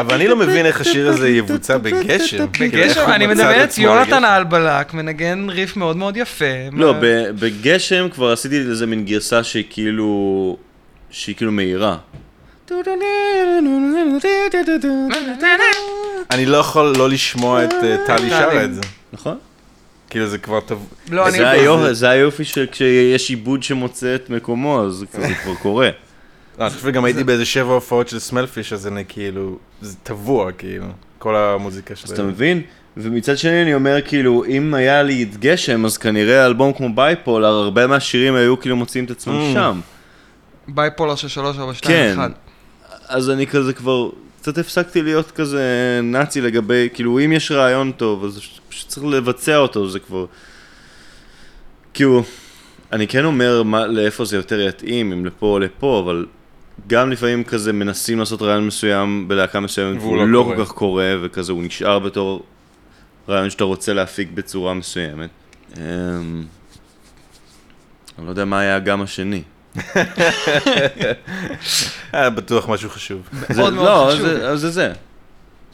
אבל אני לא מבין איך השיר הזה יבוצע בגשם. בגשם, אני מדמיין את יונתן לגשם? האלבלק, מנגן ריף מאוד מאוד יפה. לא, בגשם כבר עשיתי לזה מין גרסה שהיא כאילו... שהיא כאילו מהירה. אני לא יכול לא לשמוע את אה, טלי שרה את זה. נכון? כאילו זה כבר טוב. לא. זה היופי- זה היופי שכשיש עיבוד שמוצא את מקומו, אז זה כבר קורה. לא, אני חושב שגם הייתי באיזה שבע הופעות של סמלפיש, אז אני כאילו, זה טבוע כאילו, כל המוזיקה אז אתה שלהם. מבין? ומצד שני אני אומר כאילו, אם היה לי את גשם, אז כנראה אלבום כמו בייפולר, הרבה מהשירים היו כאילו מוצאים את עצמם Mm. שם. בייפולר של 3, 4, 2, כן. 1. אז אני כזה כבר, קצת הפסקתי להיות כזה נאצי לגבי, כאילו אם יש רעיון טוב, אז פשוט צריך לבצע אותו, זה כבר... כאילו, אני כן אומר מה, לאיפה זה יותר יתאים, אם לפה או לפה, אבל גם לפעמים כזה מנסים לעשות רעיון מסוים בלהקה מסוימת, והוא לא לא קורה. כל כך קורה, וכזה הוא נשאר בתור רעיון שאתה רוצה להפיק בצורה מסוימת. אמ, אני לא יודע מה היה גם השני. <laughs> היה בטוח משהו חשוב. זה, מאוד מאוד לא, חשוב. זה, אז זה זה.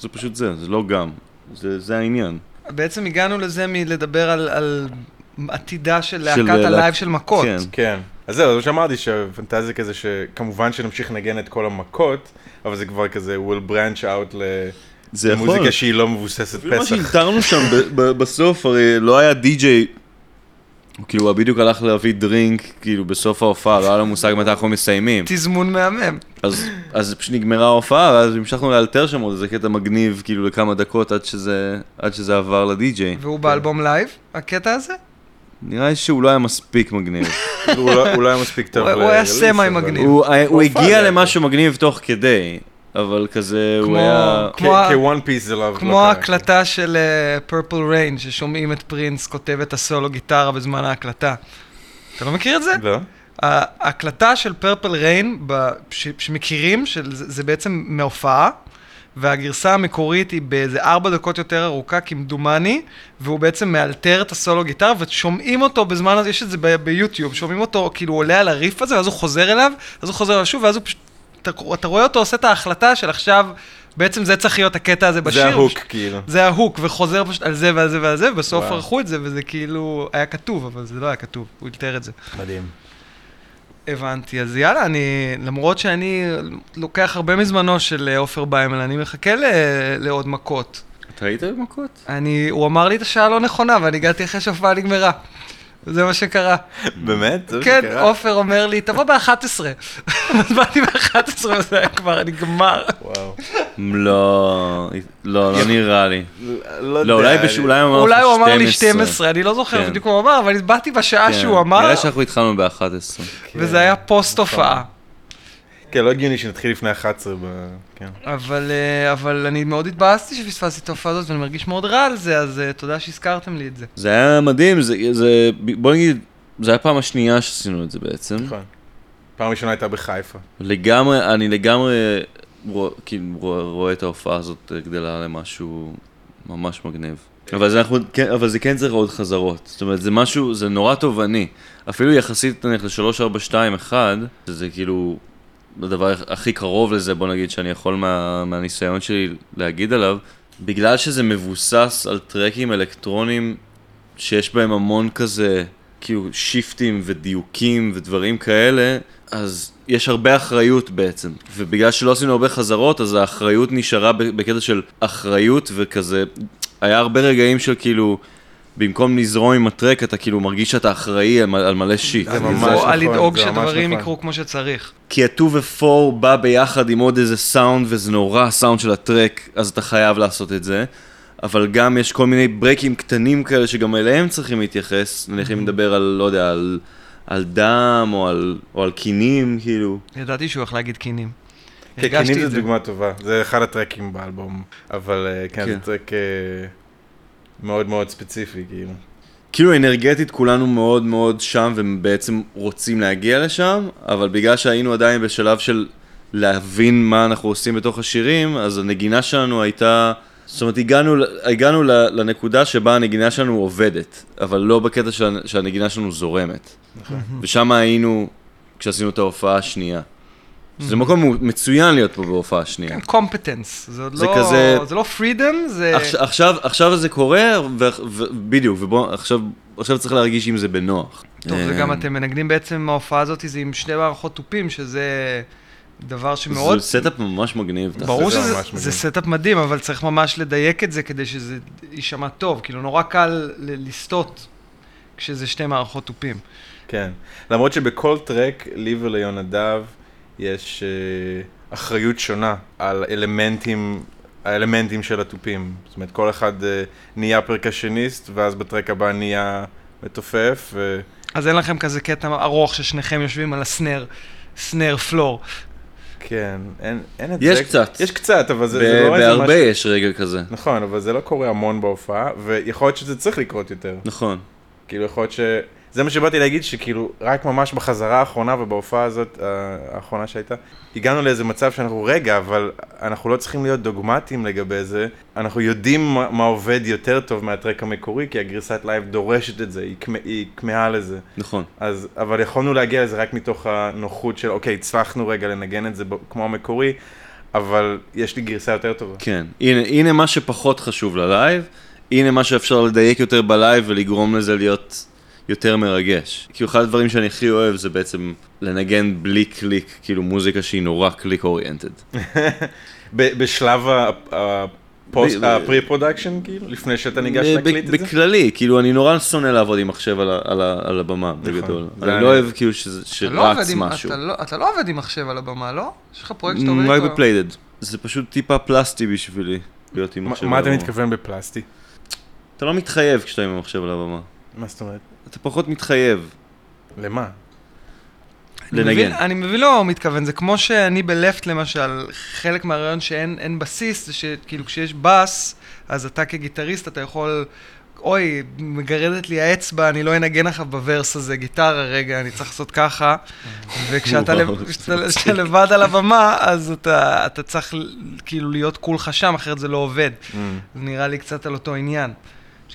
זה פשוט זה, זה לא גם. זה, זה העניין. בעצם הגענו לזה מלדבר על, על עתידה של להקת להק- הלייב של מכות. כן. כן. אז זהו, זה מה שאמרתי, שהפנטזיה כזה שכמובן שנמשיך לנגן את כל המכות, אבל זה כבר כזה will branch out ל- זה יכול. למוזיקה שהיא לא מבוססת אפילו מה פסח. שהלתרנו שם בסוף, הרי לא היה די-ג'יי. הוא כאילו, הוא בדיוק הלך להביא דרינק, כאילו, בסוף ההופעה, לא היה לו מושג מתי אנחנו מסיימים. תזמון מהמם. אז, אז פשוט נגמרה ההופעה, ואז המשכנו לאלתר שם עוד איזה קטע מגניב, כאילו, לכמה דקות עד שזה, עד שזה עבר לדי-ג'יי. והוא באלבום לייב, הקטע הזה? נראה לי שהוא לא היה מספיק מגניב. הוא לא- לא היה מספיק טוב הוא- היה semi מגניב. הוא, הוא הופעה הגיע למשהו מגניב תוך כדי, אבל כזה הוא כמו- היה... כמו ה- כ one piece זה לא... כמו לא קרה. ההקלטה של Purple Rain, ששומעים את פרינס כותב את הסולו גיטרה בזמן ההקלטה. אתה לא מכיר את זה? לא? ההקלטה של Purple Rain, שמכירים, של- זה זה בעצם מהופעה, והגרסה המקורית היא באיזה ארבע דקות יותר ארוכה, כמדומני, והוא בעצם מאלתר את הסולו גיטרה, ושומעים אותו בזמן הזה, יש את זה ב- ביוטיוב, שומעים אותו, כאילו הוא עולה על הריף הזה, ואז הוא חוזר אליו, אז הוא חוזר אליו שוב, ואז הוא פשוט, אתה, אתה רואה אותו עושה את ההחלטה של עכשיו, בעצם זה צריך להיות הקטע הזה בשיר. זה ה hook, כאילו. זה ה hook, וחוזר פשוט על זה ועל זה ועל זה, ובסוף. ערכו את זה, וזה כאילו היה כתוב, אבל זה לא היה כתוב, הוא אלתר את זה. מדהים. הבנתי, אז יאללה, אני, למרות שאני לוקח הרבה מזמנו של אה, עופר ביימל, אני מחכה ל, לעוד מכות. אתה היית במכות? אני, הוא אמר לי את השעה הלא נכונה, ואני הגעתי אחרי שההופעה נגמרה. זה מה שקרה. באמת? זה מה כן? עופר אומר לי, תבוא ב-11. אז באתי ב-11 וזה היה כבר נגמר. וואו. לא, לא, לא נראה לי. לא לא, אולי בש- אולי הוא אמר אולי הוא אמר לי 12. 12, אני לא זוכר כן. בדיוק מה הוא אמר, אבל באתי בשעה כן, שהוא אמר, נראה שאנחנו התחלנו ב-11. וזה היה פוסט הופעה. כן, לא הגיוני שנתחיל לפני 11 ב... כן. אבל, אה, אבל אני מאוד התבאסתי שפספסתי את ההופעה הזאת, ואני מרגיש מאוד רע על זה, אז אה, תודה שהזכרתם לי את זה. זה היה מדהים, זה, זה, בוא נגיד, זה היה הפעם השנייה שעשינו את זה בעצם. נכון. פעם ראשונה הייתה בחיפה. לגמרי, אני לגמרי רוא, כאילו, רואה, רואה את ההופעה הזאת גדלה למשהו ממש מגניב. אבל זה, אנחנו, כן, אבל זה כן צריך עוד חזרות. זאת אומרת, זה משהו, זה נורא תובעני. אפילו יחסית נניח ל-3-4-2-1, שזה כאילו הדבר הכי קרוב לזה, בוא נגיד, שאני יכול מה, מהניסיון שלי להגיד עליו, בגלל שזה מבוסס על טרקים אלקטרונים שיש בהם המון כזה, כאילו, שיפטים ודיוקים ודברים כאלה, אז יש הרבה אחריות בעצם. ובגלל שלא עשינו הרבה חזרות, אז האחריות נשארה בקטע של אחריות וכזה, היה הרבה רגעים של כאילו, במקום לזרום עם הטרק, אתה כאילו מרגיש שאתה אחראי על, מלא שיט. זה ממש נכון, על לדאוג זה ממש שדברים נכון. יקרו כמו שצריך. כי ה-2 ו-4 בא ביחד עם עוד איזה סאונד, וזה נורא הסאונד של הטרק, אז אתה חייב לעשות את זה. אבל גם יש כל מיני ברייקים קטנים כאלה שגם אליהם צריכים להתייחס. נניח אם נדבר על, לא יודע, על, על דם או על, או על קינים, כאילו. ידעתי שהוא הולך להגיד קינים. כן, קינים זה דוגמה טובה. זה אחד הטרקים באלבום. אבל אה, כן, כן. זה טרק אה, מאוד מאוד ספציפי, כאילו. כאילו אנרגטית כולנו מאוד מאוד שם ובעצם רוצים להגיע לשם, אבל בגלל שהיינו עדיין בשלב של להבין מה אנחנו עושים בתוך השירים, אז הנגינה שלנו הייתה, זאת אומרת הגענו, הגענו לנקודה שבה הנגינה שלנו עובדת, אבל לא בקטע שה, שהנגינה שלנו זורמת. נכון. ושם היינו כשעשינו את ההופעה השנייה. זה מקום מצוין להיות פה בהופעה השנייה. כן, competence. זה עוד זה לא... כזה- זה לא freedom, זה... עכשיו, עכשיו, עכשיו זה קורה, ו- ו- בדיוק, ובוא, עכשיו, עכשיו צריך להרגיש עם זה בנוח. טוב, זה גם אה, אתם מנגנים בעצם, ההופעה הזאת זה עם שני מערכות תופים, שזה דבר שמאוד... זה setup ממש מגניב. ברור זה שזה ממש זה מגניב. setup מדהים, אבל צריך ממש לדייק את זה כדי שזה יישמע טוב. כאילו, נורא קל ל- לסטות כשזה שתי מערכות תופים. כן. למרות שבכל טרק, לי וליונדב, יש אה, אחריות שונה על אלמנטים, האלמנטים של התופים. זאת אומרת, כל אחד אה, נהיה פרקשניסט, ואז בטרק הבא נהיה מתופף, ו... אז אין לכם כזה קטע ארוך ששניכם יושבים על הסנר, סנר פלור. כן, אין, אין את יש זה. קצת. יש קצת, אבל זה, ב- זה לא איזה בהרבה משהו... יש רגע כזה. נכון, אבל זה לא קורה המון בהופעה, ויכול להיות שזה צריך לקרות יותר. נכון. כאילו, יכול להיות ש... זה מה שבאתי להגיד, שכאילו, רק ממש בחזרה האחרונה ובהופעה הזאת, אה, האחרונה שהייתה, הגענו לאיזה מצב שאנחנו, רגע, אבל אנחנו לא צריכים להיות דוגמטיים לגבי זה, אנחנו יודעים מה, מה עובד יותר טוב מה track המקורי, כי הגרסת לייב דורשת את זה, היא, כמה- היא כמהה לזה. נכון. אז, אבל יכולנו להגיע לזה רק מתוך הנוחות של, אוקיי, הצלחנו רגע לנגן את זה כמו המקורי, אבל יש לי גרסה יותר טובה. כן. הנה, הנה מה שפחות חשוב ללייב, הנה מה שאפשר לדייק יותר בלייב ולגרום לזה להיות יותר מרגש. כאילו אחד הדברים שאני הכי אוהב זה בעצם לנגן בלי קליק, כאילו מוזיקה שהיא נורא click oriented. ב- בשלב ה- הפוסט, ב- ה pre-production, כאילו, לפני שאתה ניגש להקליט את זה? בכללי, כאילו אני נורא שונא לעבוד עם מחשב על, הבמה, נכון. בגדול. אני לא אוהב כאילו אתה לא שרץ עם- משהו. אתה לא- אתה לא עובד עם מחשב על הבמה, לא? יש לך פרויקט שאתה עובד רק איתו? בפליידד. זה פשוט טיפה פלסטי בשבילי, להיות עם מה- מחשב מה על אתה הבמה. מתכוון בפלסטי? אתה לא מתחייב כשאתה עם המחשב על הבמה. מה זאת אומרת? אתה פחות מתחייב. למה? אני לנגן. מבין, אני מבין לא מתכוון, זה כמו שאני בלפט למשל, חלק מהרעיון שאין אין בסיס, זה שכאילו כשיש בס, אז אתה כגיטריסט, אתה יכול, אוי, מגרדת לי האצבע, אני לא אנגן לך בוורס הזה, גיטרה רגע, אני צריך לעשות ככה. <laughs> וכשאתה לבד על הבמה, אז אתה, אתה צריך כאילו להיות כולך שם, אחרת זה לא עובד. ממ. נראה לי קצת על אותו עניין.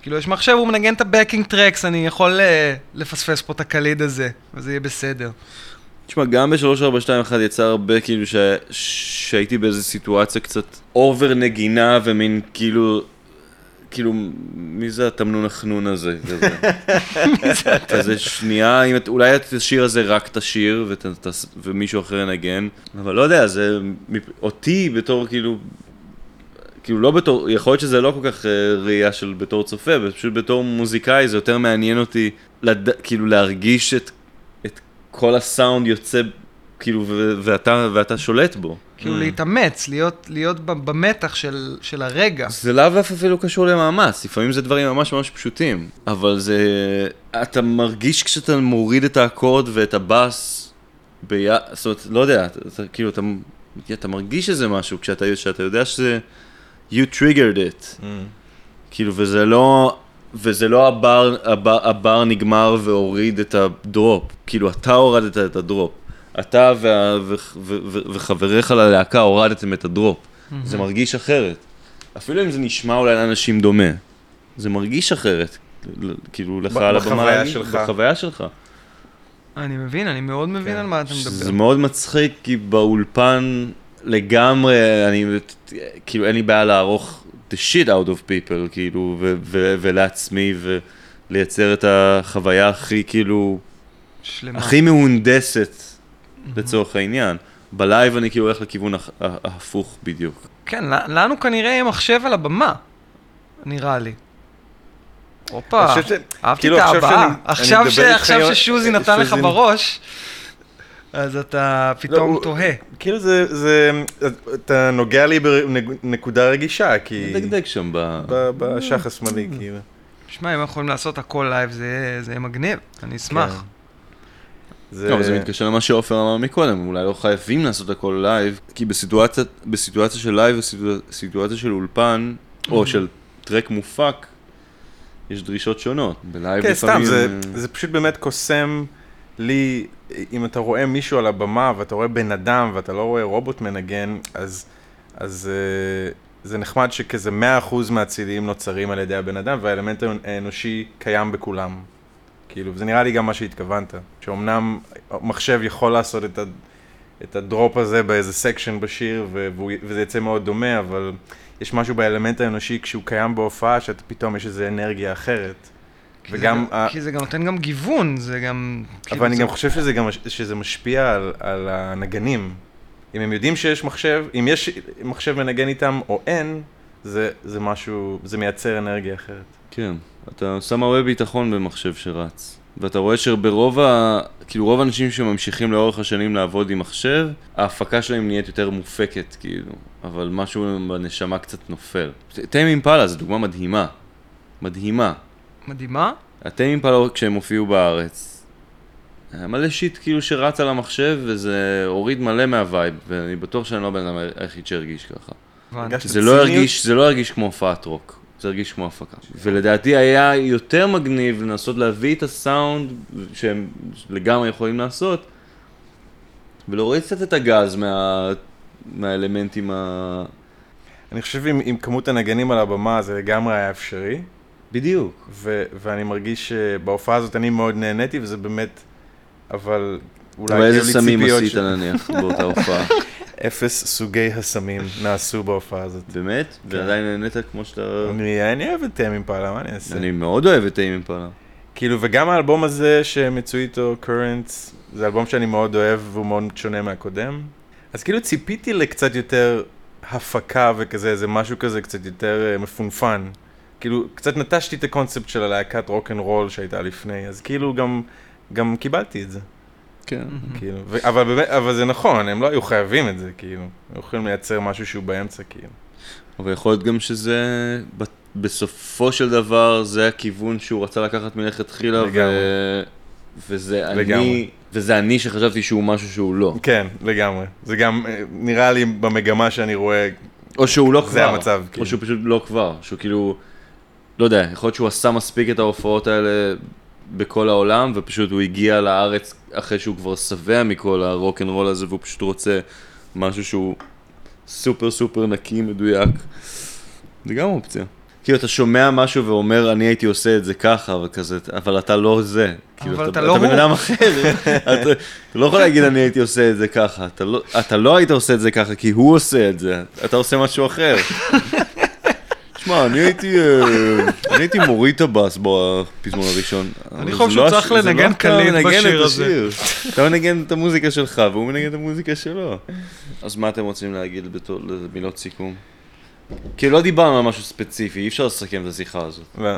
שכאילו יש מחשב, הוא מנגן את ה backing tracks, אני יכול אה, לפספס פה את הקליד הזה, וזה יהיה בסדר. תשמע, גם ב-3421 יצא הרבה כאילו ש... שהייתי באיזו סיטואציה קצת over נגינה ומין כאילו... כאילו, מי זה התמנון החנון הזה? <laughs> כזה שנייה, אולי את השיר הזה רק תשיר ות, ומישהו אחר ינגן, אבל לא יודע, זה אותי בתור כאילו, כאילו לא בתור, יכול להיות שזה לא כל כך אה, ראייה של בתור צופה, פשוט בתור מוזיקאי זה יותר מעניין אותי, לד, כאילו להרגיש את, את כל הסאונד יוצא, כאילו, ו, ואתה, ואתה שולט בו. כאילו להתאמץ, להיות, להיות במתח של, של הרגע. זה לאו דווקא אפילו קשור למאמץ, לפעמים זה דברים ממש ממש פשוטים, אבל זה... אתה מרגיש כשאתה מוריד את האקורד ואת הבאס ביד... זאת אומרת, לא יודע, אתה, אתה, כאילו, אתה, אתה מרגיש איזה משהו כשאתה, כשאתה יודע שזה... you triggered it. Mm. כאילו, וזה לא... וזה לא הבר, הבר, הבר נגמר והוריד את הדרופ, כאילו אתה הורדת את הדרופ. אתה וה, ו, ו, ו, וחבריך ללהקה הורדתם את הדרופ. זה מרגיש אחרת. אפילו אם זה נשמע אולי לאנשים דומה. זה מרגיש אחרת. ל- כאילו לך ב- על הבמה. בחוויה שלך. בחוויה שלך. אני מבין, אני מאוד מבין כן. על מה אתה זה מדבר. מאוד מצחיק, כי באולפן לגמרי, אני, כאילו אין לי בעיה לערוך the shit out of people, כאילו, ו- ו- ולעצמי, ולייצר את החוויה הכי, כאילו, שלמה. הכי מהונדסת, לצורך העניין. בלייב אני כאילו הולך לכיוון ההפוך בדיוק. כן, לנו כנראה יהיה מחשב על הבמה, נראה לי. הופה, אהבתי כאילו, את עכשיו ההבעה. שאני- עכשיו ש- ששוזי נתן לך בראש, אז אתה פתאום הוא- תוהה. כאילו זה, זה, אתה נוגע לי בנקודה רגישה, כי... מדגדג שם ב... ב- באשך השמאלי, כאילו. שמע, אם יכולים לעשות הכל לייב, זה יהיה- זה מגניב, אני אשמח. כן. זה... לא, אבל זה מתקשר למה שעופר אמר מקודם, אולי לא חייבים לעשות הכל לייב, כי בסיטואציה, בסיטואציה של לייב וסיטואציה של אולפן, או של track מופק, יש דרישות שונות. בלייב כן, סתם, לפעמים... זה, אה, זה פשוט באמת קוסם לי, אם אתה רואה מישהו על הבמה ואתה רואה בן אדם ואתה לא רואה רובוט מנגן, אז, אז אה, זה נחמד שכזה 100% מהצלילים נוצרים על ידי הבן אדם והאלמנט האנושי קיים בכולם. כאילו, זה נראה לי גם מה שהתכוונת, שאומנם מחשב יכול לעשות את, ה, את ה drop הזה באיזה section בשיר וזה יצא מאוד דומה, אבל יש משהו באלמנט האנושי כשהוא קיים בהופעה, שאתה פתאום יש איזו אנרגיה אחרת. כי זה וגם, גם- ה- כי זה גם נותן גם גיוון, זה גם... כאילו, אבל אני זה- גם חושב שזה, גם, שזה משפיע על, על הנגנים. אם הם יודעים שיש מחשב, אם יש מחשב מנגן איתם או אין, זה, זה משהו, זה מייצר אנרגיה אחרת. כן, אתה שם הרבה ביטחון במחשב שרץ. ואתה רואה שברוב ה... כאילו רוב האנשים שממשיכים לאורך השנים לעבוד עם מחשב, ההפקה שלהם נהיית יותר מופקת, כאילו. אבל משהו בנשמה קצת נופל. Tame Impala זו דוגמה מדהימה. מדהימה. מדהימה. ה Tame Impala כשהם הופיעו בארץ, היה מלא shit כאילו שרץ על המחשב, וזה הוריד מלא מה vibe, ואני בטוח שאני לא הבן אדם היחיד שהרגיש ככה. זה לא? הרגיש, זה לא הרגיש כמו הופעת רוק, זה הרגיש כמו הפקה. ולדעתי היה יותר מגניב לנסות להביא את הסאונד שהם לגמרי יכולים לעשות, ולהוריד קצת את הגז מה, מהאלמנטים ה... אני חושב עם, עם כמות הנגנים על הבמה זה לגמרי היה אפשרי, בדיוק. ו, ואני מרגיש שבהופעה הזאת אני מאוד נהניתי, וזה באמת, אבל אולי אבל איזה סמים עשית ש- נניח באותה הופעה? <laughs> אפס סוגי הסמים נעשו בהופעה הזאת. באמת? ועדיין נהנית כמו שאתה... אני, אני אוהב את Tame Impala, מה אני אעשה? אני מאוד אוהב את Tame Impala. כאילו, וגם האלבום הזה שהם יצאו איתו, Currents, זה אלבום שאני מאוד אוהב והוא מאוד שונה מהקודם. אז כאילו ציפיתי לקצת יותר הפקה וכזה, איזה משהו כזה קצת יותר אה, מפונפן. כאילו, קצת נטשתי את הקונספט של הלהקת רוק אנד רול שהייתה לפני, אז כאילו גם, גם קיבלתי את זה. כן. כאילו, ו- אבל באמת, אבל זה נכון, הם לא היו חייבים את זה, כאילו. הם יכולים לייצר משהו שהוא באמצע, כאילו. אבל יכול להיות גם שזה, בסופו של דבר, זה הכיוון שהוא רצה לקחת מלכתחילה, ו... וזה לגמרי. אני, וזה אני שחשבתי שהוא משהו שהוא לא. כן, לגמרי. זה גם אה, נראה לי במגמה שאני רואה, או שהוא לא כבר. זה המצב, או כאילו. שהוא פשוט לא כבר. שהוא כאילו, לא יודע, יכול להיות שהוא עשה מספיק את ההופעות האלה בכל העולם, ופשוט הוא הגיע לארץ אחרי שהוא כבר שבע מכל הרוק אנד רול הזה, והוא פשוט רוצה משהו שהוא סופר סופר נקי, מדויק. זה גם אופציה. כאילו, אתה שומע משהו ואומר, אני הייתי עושה את זה ככה, אבל כזה, אבל אתה לא זה. כאילו, אבל אתה, אתה לא אתה בן. אדם אחר. <laughs> אתה, אתה לא יכול להגיד, אני הייתי עושה את זה ככה. אתה לא, אתה לא היית עושה את זה ככה, כי הוא עושה את זה. אתה עושה משהו אחר. <laughs> שמע, אני הייתי, אה, אני הייתי מוריד את הבאס בפזמון הראשון. אבל חושב שהוא לא צריך לנגן לא קליט בשיר הזה. אתה מנגן את המוזיקה שלך, והוא מנגן את המוזיקה שלו. אז מה אתם רוצים להגיד בתור מילות סיכום? כי לא דיברנו על משהו ספציפי, אי אפשר לסכם את השיחה הזאת. לא,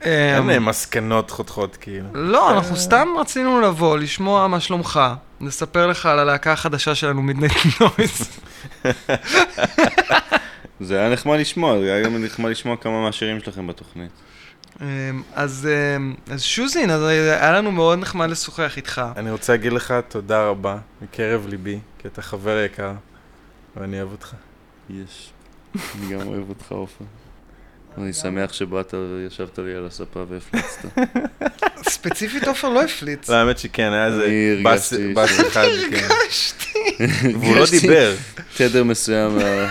אין אה, מסקנות חותכות כאילו. לא, אנחנו סתם רצינו לבוא, לשמוע מה שלומך, נספר לך על הלהקה החדשה שלנו, מידנייט נויז. <laughs> זה היה נחמד לשמוע, זה היה גם נחמד לשמוע כמה מהשירים שלכם בתוכנית. אז אמ, אז שוזין, אז היה לנו מאוד נחמד לשוחח איתך. אני רוצה להגיד לך תודה רבה מקרב ליבי, כי אתה חבר יקר, ואני אוהב אותך. יש. אני גם אוהב אותך, עופר. אני שמח שבאת וישבת לי על הספה והפלצת. <laughs> ספציפית עופר לא הפליץ. לא, האמת שכן, היה איזה ש- אחד, כן. הרגשתי. והוא לא דיבר. תדר מסוים מה-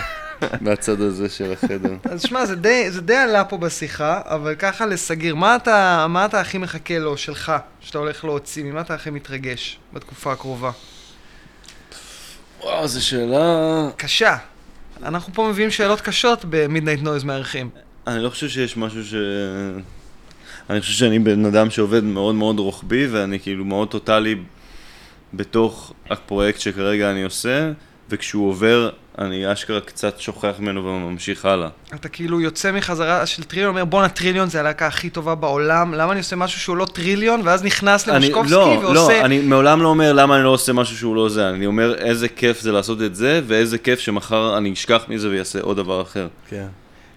מהצד הזה של החדר. אז שמע, זה די- זה די עלה פה בשיחה, אבל ככה לסגיר, מה אתה מה אתה הכי מחכה לו, שלך, שאתה הולך להוציא? ממה אתה הכי מתרגש בתקופה הקרובה? וואו, זו שאלה... קשה. אנחנו פה מביאים שאלות קשות במידנייט נויז מארחים. אני לא חושב שיש משהו ש... אני חושב שאני בן אדם שעובד מאוד מאוד רוחבי, ואני כאילו מאוד טוטאלי בתוך הפרויקט שכרגע אני עושה, וכשהוא עובר, אני אשכרה קצת שוכח ממנו וממשיך הלאה. אתה כאילו יוצא מחזרה של טריליון, אומר בואנה טריליון זה הלהקה הכי טובה בעולם, למה אני עושה משהו שהוא לא טריליון, ואז נכנס למשקובסקי לא, ועושה... לא, אני מעולם לא אומר למה אני לא עושה משהו שהוא לא זה, אני אומר איזה כיף זה לעשות את זה, ואיזה כיף שמחר אני אשכח מזה ויעשה עוד דבר אחר. כן.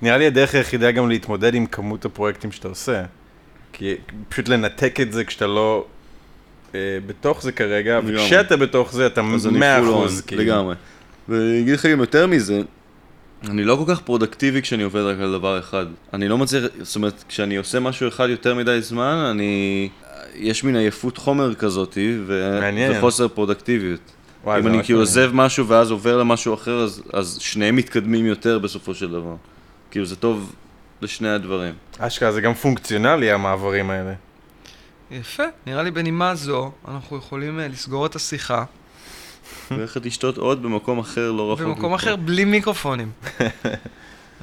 נראה לי הדרך היחידה גם להתמודד עם כמות הפרויקטים שאתה עושה. כי פשוט לנתק את זה כשאתה לא בתוך זה כרגע. וכשאתה בתוך זה אתה מאה אחוז, כאילו. לגמרי. ואני אגיד לך גם יותר מזה, אני לא כל כך פרודקטיבי כשאני עובד רק על דבר אחד. אני לא מצליח, זאת אומרת, כשאני עושה משהו אחד יותר מדי זמן, אני... יש מין עייפות חומר כזאתי, ו... מעניין. וחוסר פרודקטיביות. וואי, אם אני כאילו. עוזב משהו ואז עובר למשהו אחר, אז, אז שניהם מתקדמים יותר בסופו של דבר. כאילו זה טוב לשני הדברים. אשכרה זה גם פונקציונלי המעברים האלה. יפה, נראה לי בנימה זו, אנחנו יכולים אה, לסגור את השיחה, ולכת לשתות עוד במקום אחר לא רחוק. במקום. אחר בלי מיקרופונים. <laughs>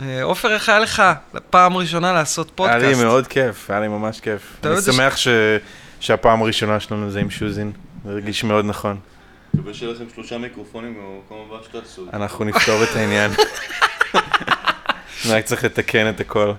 אה, עופר, איך היה לך פעם ראשונה לעשות פודקאסט? היה לי מאוד כיף, היה לי ממש כיף. אני שמח ש... שהפעם הראשונה שלנו זה עם שוזין, זה הרגיש מאוד נכון. מקווה שיהיה לכם שלושה מיקרופונים במקום הבא שתעשו. אנחנו נפתור את העניין. <laughs> רק צריך לתקן את הכל.